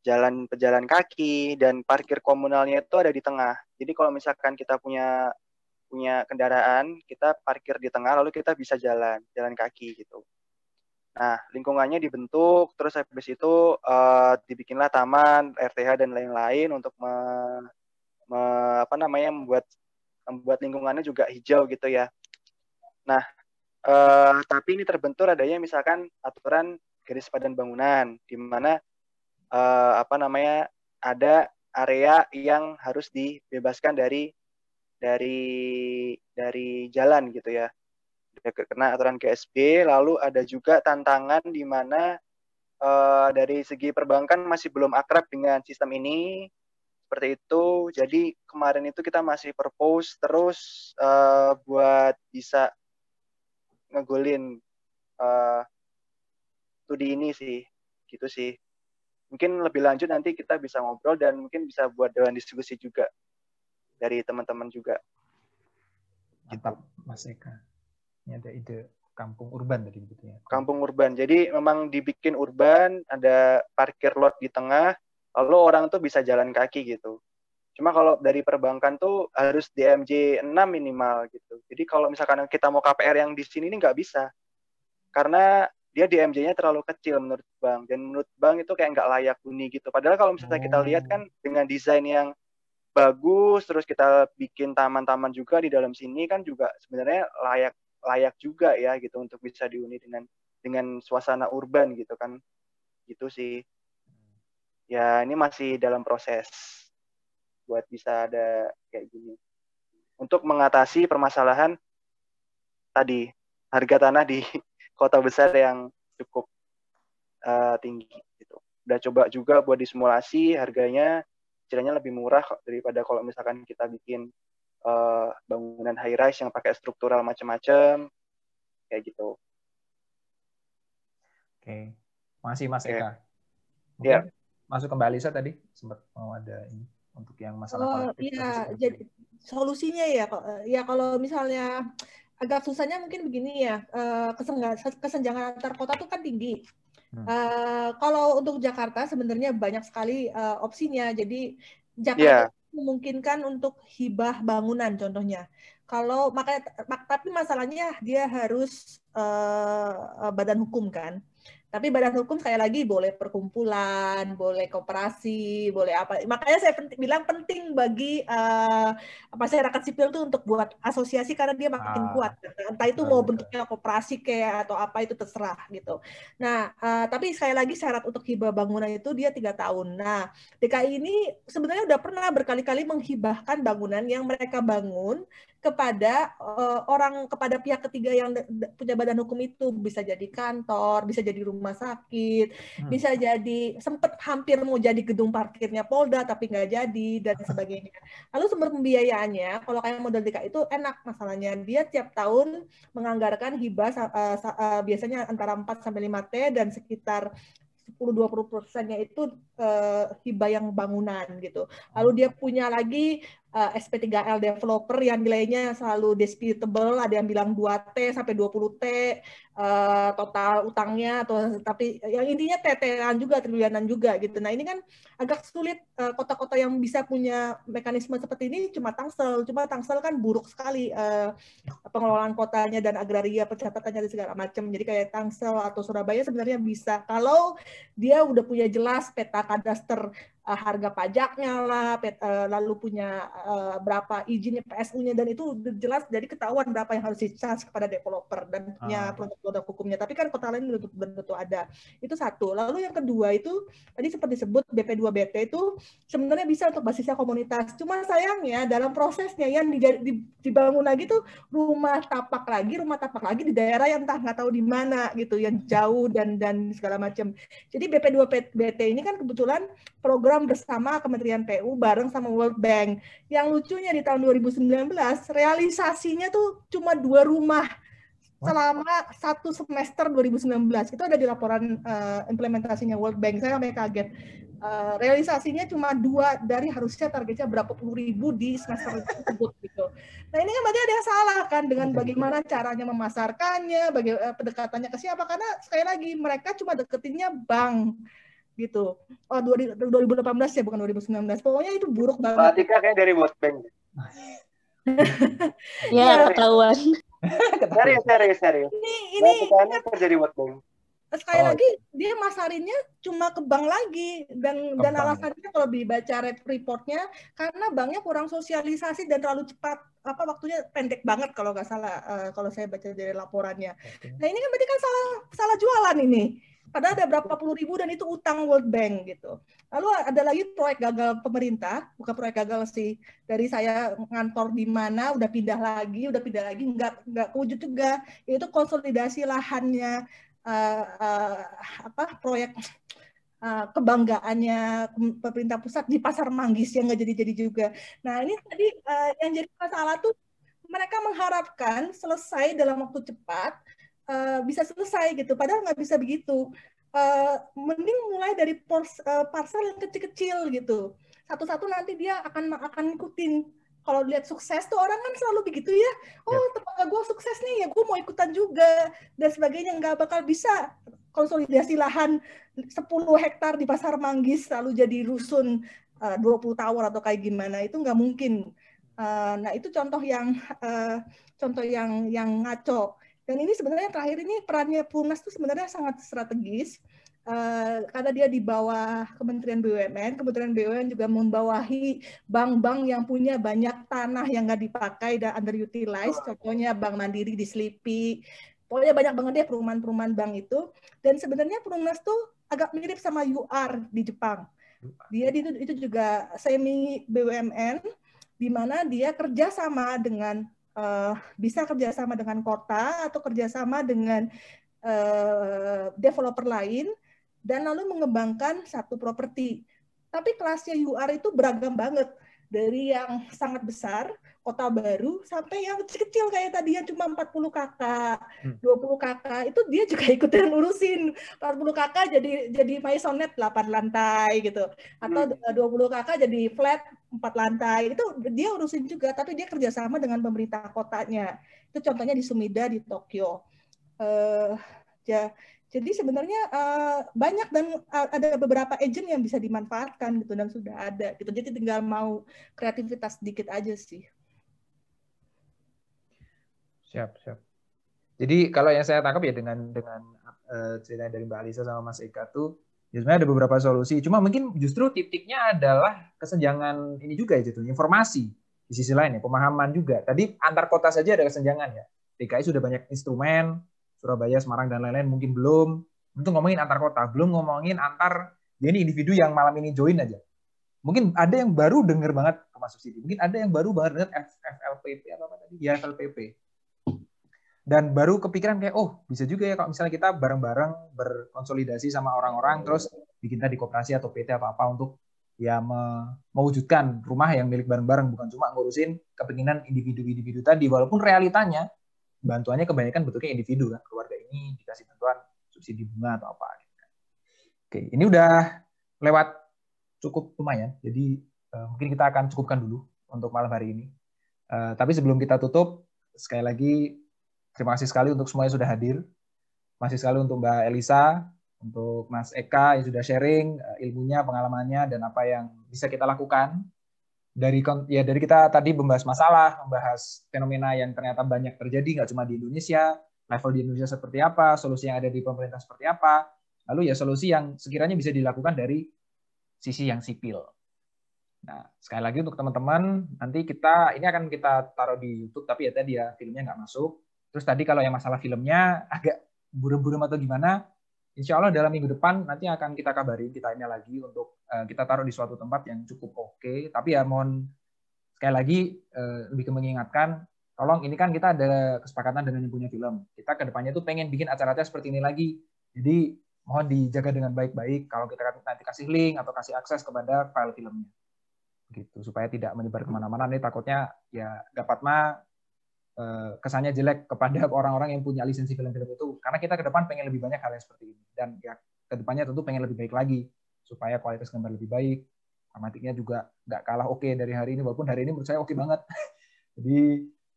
jalan pejalan kaki dan parkir komunalnya itu ada di tengah. Jadi kalau misalkan kita punya punya kendaraan, kita parkir di tengah lalu kita bisa jalan, jalan kaki gitu. Nah, lingkungannya dibentuk, terus habis itu uh, dibikinlah taman, RTH dan lain-lain untuk me, me, apa namanya membuat membuat lingkungannya juga hijau gitu ya. Nah, Uh, tapi ini terbentur adanya misalkan aturan garis padan bangunan di mana uh, apa namanya ada area yang harus dibebaskan dari dari dari jalan gitu ya. Kena aturan GSB lalu ada juga tantangan di mana uh, dari segi perbankan masih belum akrab dengan sistem ini. Seperti itu. Jadi kemarin itu kita masih propose terus uh, buat bisa ngegolin uh, studi ini sih. Gitu sih mungkin lebih lanjut nanti kita bisa ngobrol dan mungkin bisa buat dewan diskusi juga dari teman-teman juga. Mantap Mas Eka. Ini ada ide kampung urban tadi gitu ya. Kampung urban. Jadi memang dibikin urban ada parkir lot di tengah lalu orang tuh bisa jalan kaki gitu. Cuma kalau dari perbankan tuh harus DMJ 6 minimal gitu. Jadi kalau misalkan kita mau KPR yang di sini ini nggak bisa. Karena dia DMJ-nya terlalu kecil menurut bank dan menurut bank itu kayak nggak layak huni gitu. Padahal kalau misalnya kita lihat kan dengan desain yang bagus, terus kita bikin taman-taman juga di dalam sini kan juga sebenarnya layak layak juga ya gitu untuk bisa dihuni dengan dengan suasana urban gitu kan. Gitu sih. Ya ini masih dalam proses buat bisa ada kayak gini. Untuk mengatasi permasalahan tadi harga tanah di kota besar yang cukup uh, tinggi gitu. Udah coba juga buat disimulasi harganya kiranya lebih murah daripada kalau misalkan kita bikin uh, bangunan high rise yang pakai struktural macam-macam kayak gitu. Oke, masih Mas Eka. Ya. Mungkin ya. masuk kembali saya tadi sempat mau ada ini untuk yang masalah oh, kolektif. Iya, jadi solusinya ya ya kalau misalnya agak susahnya mungkin begini ya eh, kesenjangan antar kota tuh kan tinggi. Uh, kalau untuk Jakarta sebenarnya banyak sekali uh, opsinya. Jadi Jakarta yeah. memungkinkan untuk hibah bangunan contohnya. Kalau makanya tapi masalahnya dia harus uh, badan hukum kan. Tapi badan hukum sekali lagi boleh perkumpulan, boleh kooperasi, boleh apa. Makanya saya penting, bilang penting bagi uh, masyarakat sipil itu untuk buat asosiasi karena dia makin ah. kuat. Entah itu mau bentuknya kooperasi kayak atau apa itu terserah gitu. Nah, uh, tapi sekali lagi syarat untuk hibah bangunan itu dia tiga tahun. Nah, DKI ini sebenarnya udah pernah berkali-kali menghibahkan bangunan yang mereka bangun kepada uh, orang kepada pihak ketiga yang punya badan hukum itu bisa jadi kantor, bisa jadi rumah sakit, hmm. bisa jadi sempat hampir mau jadi gedung parkirnya Polda tapi nggak jadi dan sebagainya. Lalu sumber pembiayaannya kalau kayak model DKI itu enak masalahnya dia tiap tahun menganggarkan hibah uh, uh, biasanya antara 4 sampai 5 T dan sekitar 10-20 persennya itu uh, hibah yang bangunan gitu. Lalu dia punya lagi uh, eh, SP3L developer yang nilainya selalu disputable, ada yang bilang 2T sampai 20T uh, total utangnya atau tapi yang intinya TT-an juga triliunan juga gitu. Nah, ini kan agak sulit kota-kota uh, yang bisa punya mekanisme seperti ini cuma Tangsel. Cuma Tangsel kan buruk sekali uh, pengelolaan kotanya dan agraria pencatatannya dan segala macam. Jadi kayak Tangsel atau Surabaya sebenarnya bisa kalau dia udah punya jelas peta kadaster uh, harga pajaknya lah, pet, uh, lalu punya uh, berapa izinnya PSU-nya dan itu jelas jadi ketahuan berapa yang harus di-charge kepada developer dan punya ah. produk-produk hukumnya. Tapi kan kota lain belum tentu ada. Itu satu. Lalu yang kedua itu tadi seperti disebut BP2BT itu sebenarnya bisa untuk basisnya komunitas. Cuma sayangnya dalam prosesnya yang dibangun lagi tuh rumah tapak lagi, rumah tapak lagi di daerah yang entah nggak tahu di mana gitu, yang jauh dan dan segala macam. Jadi BP2BT ini kan kebetulan program program bersama Kementerian PU bareng sama World Bank. Yang lucunya di tahun 2019 realisasinya tuh cuma dua rumah selama satu semester 2019 itu ada di laporan uh, implementasinya World Bank. Saya sampai kaget. Uh, realisasinya cuma dua dari harusnya targetnya berapa puluh ribu di semester tersebut gitu. Nah ini kan berarti ada yang salah kan dengan bagaimana caranya memasarkannya bagaimana uh, pendekatannya ke siapa? Karena sekali lagi mereka cuma deketinnya bank gitu. Oh 2018 ya bukan 2019. Pokoknya itu buruk banget. Mbak Atika kayak dari World Bank. [LAUGHS] ya, [LAUGHS] ketahuan. serius, serius, serius. Ini, ini, ini kerja di World Bank. Sekali oh. lagi dia masarinnya cuma ke bank lagi dan ke dan bank. alasannya kalau dibaca reportnya karena banknya kurang sosialisasi dan terlalu cepat apa waktunya pendek banget kalau nggak salah uh, kalau saya baca dari laporannya. Okay. Nah ini kan berarti kan salah salah jualan ini Padahal ada berapa puluh ribu dan itu utang World Bank gitu. Lalu ada lagi proyek gagal pemerintah, bukan proyek gagal sih. Dari saya ngantor di mana, udah pindah lagi, udah pindah lagi, nggak nggak wujud juga. Itu konsolidasi lahannya uh, uh, apa proyek uh, kebanggaannya pemerintah pusat di pasar Manggis yang nggak jadi-jadi juga. Nah ini tadi uh, yang jadi masalah tuh mereka mengharapkan selesai dalam waktu cepat uh, bisa selesai gitu. Padahal nggak bisa begitu. Uh, mending mulai dari pors, uh, parcel yang kecil-kecil gitu. Satu-satu nanti dia akan akan ikutin. Kalau lihat sukses tuh orang kan selalu begitu ya. Oh yep. tetangga gue sukses nih ya gue mau ikutan juga dan sebagainya nggak bakal bisa konsolidasi lahan 10 hektar di pasar Manggis lalu jadi rusun uh, 20 tower atau kayak gimana itu nggak mungkin. Uh, nah itu contoh yang uh, contoh yang yang ngaco dan ini sebenarnya terakhir ini perannya Purnas itu sebenarnya sangat strategis uh, karena dia di bawah Kementerian BUMN. Kementerian BUMN juga membawahi bank-bank yang punya banyak tanah yang nggak dipakai dan underutilized. Contohnya Bank Mandiri di Slipi. Pokoknya banyak banget deh perumahan-perumahan bank itu. Dan sebenarnya Purnas tuh agak mirip sama UR di Jepang. Dia itu, itu juga semi BUMN, di mana dia kerjasama dengan uh, bisa kerjasama dengan kota atau kerjasama dengan uh, developer lain dan lalu mengembangkan satu properti. Tapi kelasnya UR itu beragam banget dari yang sangat besar kota baru sampai yang kecil-kecil kayak tadi yang cuma 40 kakak, 20 kakak itu dia juga [LAUGHS] ikutan urusin 40 kakak jadi jadi maisonette 8 lantai gitu atau hmm. 20 kakak jadi flat 4 lantai itu dia urusin juga tapi dia kerjasama dengan pemerintah kotanya itu contohnya di Sumida di Tokyo uh, ya jadi sebenarnya uh, banyak dan uh, ada beberapa agent yang bisa dimanfaatkan gitu dan sudah ada gitu. Jadi tinggal mau kreativitas sedikit aja sih. Siap, siap. Jadi kalau yang saya tangkap ya dengan dengan uh, cerita dari Mbak Alisa sama Mas Eka tuh ya sebenarnya ada beberapa solusi. Cuma mungkin justru titiknya adalah kesenjangan ini juga ya gitu, informasi di sisi lain ya, pemahaman juga. Tadi antar kota saja ada kesenjangan ya. DKI sudah banyak instrumen, Surabaya, Semarang dan lain-lain mungkin belum. Untuk ngomongin antar kota, belum ngomongin antar ya ini individu yang malam ini join aja. Mungkin ada yang baru denger banget ke masuk sini. Mungkin ada yang baru banget dengar FLPP apa apa tadi? Ya FLPP dan baru kepikiran kayak oh bisa juga ya kalau misalnya kita bareng-bareng berkonsolidasi sama orang-orang terus bikin tadi koperasi atau PT apa apa untuk ya me mewujudkan rumah yang milik bareng-bareng bukan cuma ngurusin kepinginan individu-individu tadi walaupun realitanya bantuannya kebanyakan bentuknya individu kan keluarga ini dikasih bantuan subsidi bunga atau apa gitu kan. Oke, ini udah lewat cukup lumayan. Jadi uh, mungkin kita akan cukupkan dulu untuk malam hari ini. Uh, tapi sebelum kita tutup, sekali lagi Terima kasih sekali untuk semuanya sudah hadir. Terima kasih sekali untuk Mbak Elisa, untuk Mas Eka yang sudah sharing eh, ilmunya, pengalamannya, dan apa yang bisa kita lakukan. Dari ya dari kita tadi membahas masalah, membahas fenomena yang ternyata banyak terjadi, nggak cuma di Indonesia, level di Indonesia seperti apa, solusi yang ada di pemerintah seperti apa, lalu ya solusi yang sekiranya bisa dilakukan dari sisi yang sipil. Nah, sekali lagi untuk teman-teman, nanti kita ini akan kita taruh di YouTube, tapi ya tadi ya filmnya nggak masuk. Terus tadi kalau yang masalah filmnya agak buram-buram atau gimana, insya Allah dalam minggu depan nanti akan kita kabarin, kita ini lagi untuk uh, kita taruh di suatu tempat yang cukup oke. Okay. Tapi ya mohon sekali lagi uh, lebih mengingatkan, tolong ini kan kita ada kesepakatan dengan yang punya film. Kita ke depannya tuh pengen bikin acara-acara seperti ini lagi. Jadi mohon dijaga dengan baik-baik kalau kita nanti kasih link atau kasih akses kepada file filmnya gitu supaya tidak menyebar ke mana-mana nih takutnya ya dapat mah kesannya jelek kepada [LAUGHS] orang-orang yang punya lisensi film-film itu. Karena kita ke depan pengen lebih banyak hal yang seperti ini. Dan ya ke depannya tentu pengen lebih baik lagi. Supaya kualitas gambar lebih baik. Dramatiknya juga nggak kalah oke okay dari hari ini. Walaupun hari ini menurut saya oke okay banget. [LAUGHS] Jadi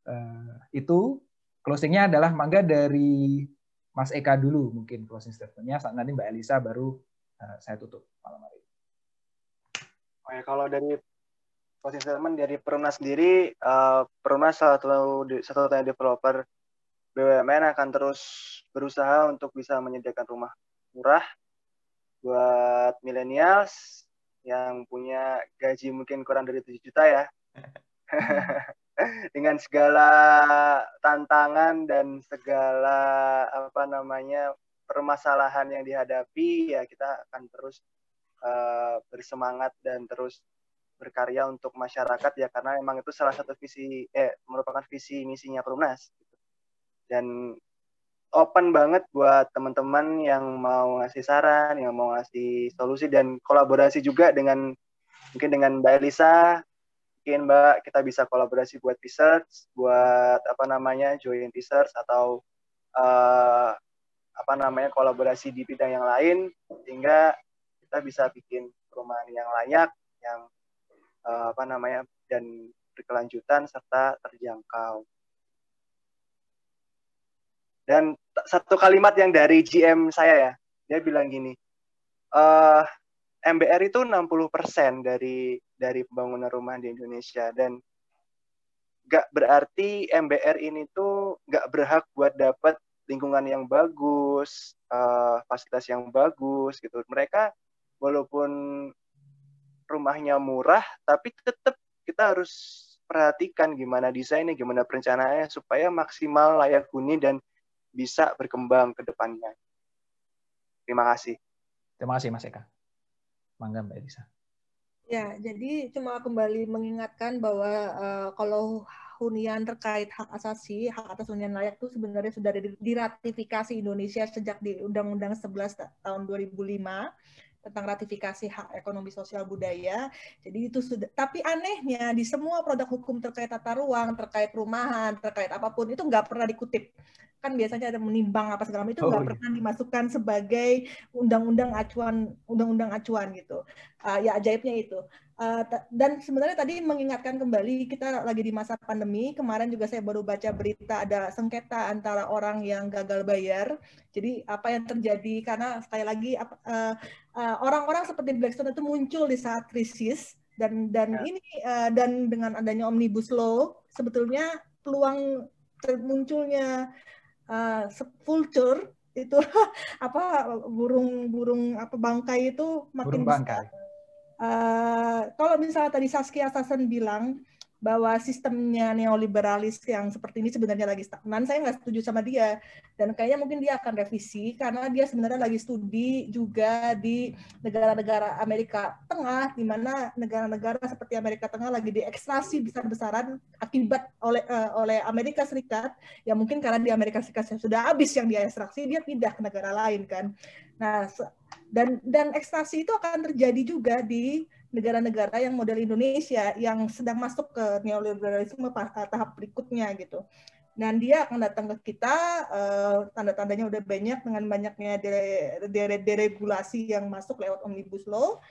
uh, itu. Closingnya adalah mangga dari Mas Eka dulu mungkin closing statementnya. Saat nanti Mbak Elisa baru uh, saya tutup malam hari. Oh ya, kalau dari closing statement dari Perumnas sendiri, uh, Perumnas satu satu satunya developer BUMN akan terus berusaha untuk bisa menyediakan rumah murah buat milenials yang punya gaji mungkin kurang dari 7 juta ya. [LAUGHS] Dengan segala tantangan dan segala apa namanya permasalahan yang dihadapi ya kita akan terus uh, bersemangat dan terus berkarya untuk masyarakat ya karena memang itu salah satu visi eh merupakan visi misinya Perumnas dan open banget buat teman-teman yang mau ngasih saran, yang mau ngasih solusi dan kolaborasi juga dengan mungkin dengan Mbak Elisa, mungkin Mbak kita bisa kolaborasi buat research, buat apa namanya joint research atau uh, apa namanya kolaborasi di bidang yang lain sehingga kita bisa bikin perumahan yang layak, yang uh, apa namanya dan berkelanjutan serta terjangkau. Dan satu kalimat yang dari GM saya ya, dia bilang gini, uh, eh, MBR itu 60% dari dari pembangunan rumah di Indonesia dan nggak berarti MBR ini tuh nggak berhak buat dapat lingkungan yang bagus, uh, fasilitas yang bagus gitu. Mereka walaupun rumahnya murah, tapi tetap kita harus perhatikan gimana desainnya, gimana perencanaannya supaya maksimal layak huni dan bisa berkembang ke depannya. Terima kasih. Terima kasih Mas Eka. Mangga Mbak Elisa. Ya, jadi cuma kembali mengingatkan bahwa uh, kalau hunian terkait hak asasi, hak atas hunian layak itu sebenarnya sudah diratifikasi Indonesia sejak di Undang-Undang 11 tahun 2005 tentang ratifikasi hak ekonomi sosial budaya. Jadi itu sudah tapi anehnya di semua produk hukum terkait tata ruang, terkait rumahan, terkait apa pun itu nggak pernah dikutip. Kan biasanya ada menimbang apa segala macam itu nggak oh, iya. pernah dimasukkan sebagai undang-undang acuan undang-undang acuan gitu. Uh, ya ajaibnya itu. Uh, dan sebenarnya tadi mengingatkan kembali kita lagi di masa pandemi kemarin juga saya baru baca berita ada sengketa antara orang yang gagal bayar jadi apa yang terjadi karena sekali lagi uh, uh, orang-orang seperti Blackstone itu muncul di saat krisis dan dan ya. ini uh, dan dengan adanya omnibus law sebetulnya peluang munculnya uh, vulture itu [LAUGHS] apa burung-burung apa bangkai itu makin burung bangkai. Besar Uh, kalau misalnya tadi Saskia Sassen bilang bahwa sistemnya neoliberalis yang seperti ini sebenarnya lagi stagnan, saya nggak setuju sama dia. Dan kayaknya mungkin dia akan revisi karena dia sebenarnya lagi studi juga di negara-negara Amerika Tengah, di mana negara-negara seperti Amerika Tengah lagi diekstrasi besar-besaran akibat oleh uh, oleh Amerika Serikat. Ya mungkin karena di Amerika Serikat sudah habis yang dia ekstraksi, dia pindah ke negara lain kan. Nah, dan dan ekstrasi itu akan terjadi juga di negara-negara yang model Indonesia yang sedang masuk ke neoliberalisme eh, tahap berikutnya gitu. Dan dia akan datang ke kita, uh, tanda-tandanya udah banyak dengan banyaknya deregulasi yang masuk lewat omnibus law.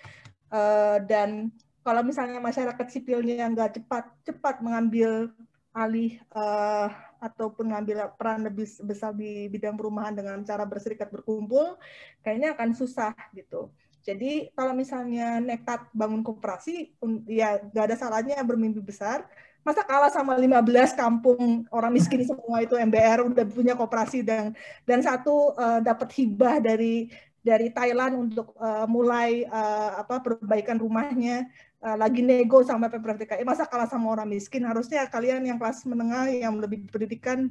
Uh, dan kalau misalnya masyarakat sipilnya nggak cepat cepat mengambil alih uh, ataupun mengambil peran lebih besar di bidang perumahan dengan cara berserikat berkumpul, kayaknya akan susah gitu. Jadi kalau misalnya nekat bangun koperasi, ya nggak ada salahnya bermimpi besar. Masa kalah sama 15 kampung orang miskin [LAUGHS] semua itu MBR udah punya koperasi dan dan satu uh, dapat hibah dari dari Thailand untuk uh, mulai uh, apa perbaikan rumahnya uh, lagi nego sama Pemprov DKI masa kalah sama orang miskin harusnya kalian yang kelas menengah yang lebih pendidikan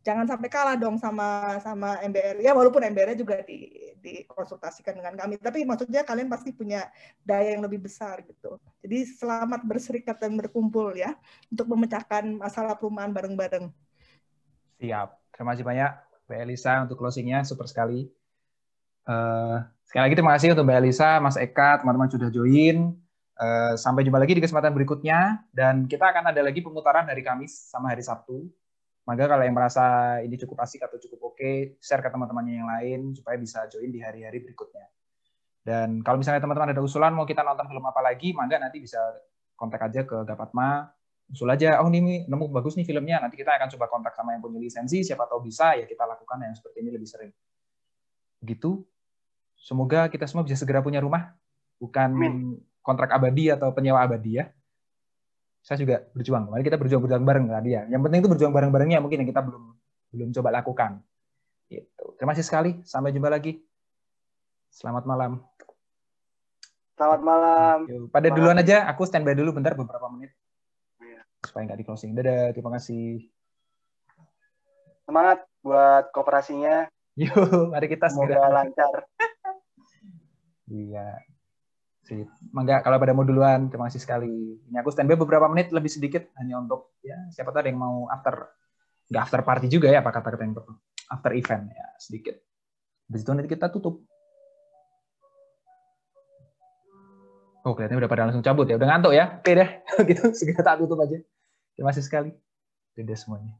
jangan sampai kalah dong sama sama MBR ya walaupun MBR juga di dikonsultasikan dengan kami. Tapi maksudnya kalian pasti punya daya yang lebih besar gitu. Jadi selamat berserikat dan berkumpul ya untuk memecahkan masalah perumahan bareng-bareng. Siap. Terima kasih banyak Mbak Elisa untuk closingnya. Super sekali. Uh, sekali lagi terima kasih untuk Mbak Elisa Mas Eka teman-teman sudah join. Uh, sampai jumpa lagi di kesempatan berikutnya. Dan kita akan ada lagi pemutaran hari Kamis sama hari Sabtu maka kalau yang merasa ini cukup asik atau cukup oke, okay, share ke teman-temannya yang lain supaya bisa join di hari-hari berikutnya. Dan kalau misalnya teman-teman ada usulan mau kita nonton film apa lagi, maka nanti bisa kontak aja ke Gapatma, usul aja, oh ini nemu bagus nih filmnya, nanti kita akan coba kontak sama yang punya lisensi, siapa tahu bisa, ya kita lakukan yang seperti ini lebih sering. Gitu. Semoga kita semua bisa segera punya rumah, bukan kontrak abadi atau penyewa abadi ya saya juga berjuang. Mari kita berjuang-berjuang bareng kan dia. Yang penting itu berjuang bareng-barengnya mungkin yang kita belum belum coba lakukan. Gitu. Terima kasih sekali. Sampai jumpa lagi. Selamat malam. Selamat malam. Pada duluan aja, aku standby dulu bentar beberapa menit. Iya. Supaya nggak di closing. Dadah, terima kasih. Semangat buat kooperasinya. [LAUGHS] Yuk, mari kita Semoga segera. lancar. [LAUGHS] iya. Sip. Mangga kalau pada mau duluan, terima kasih sekali. Ini aku standby beberapa menit lebih sedikit hanya untuk ya siapa tahu ada yang mau after nggak after party juga ya apa kata-kata yang after event ya sedikit. Habis itu nanti kita tutup. Oh, kelihatannya udah pada langsung cabut ya. Udah ngantuk ya. Oke deh. [LAUGHS] gitu segera tak tutup aja. Terima kasih sekali. Dadah semuanya.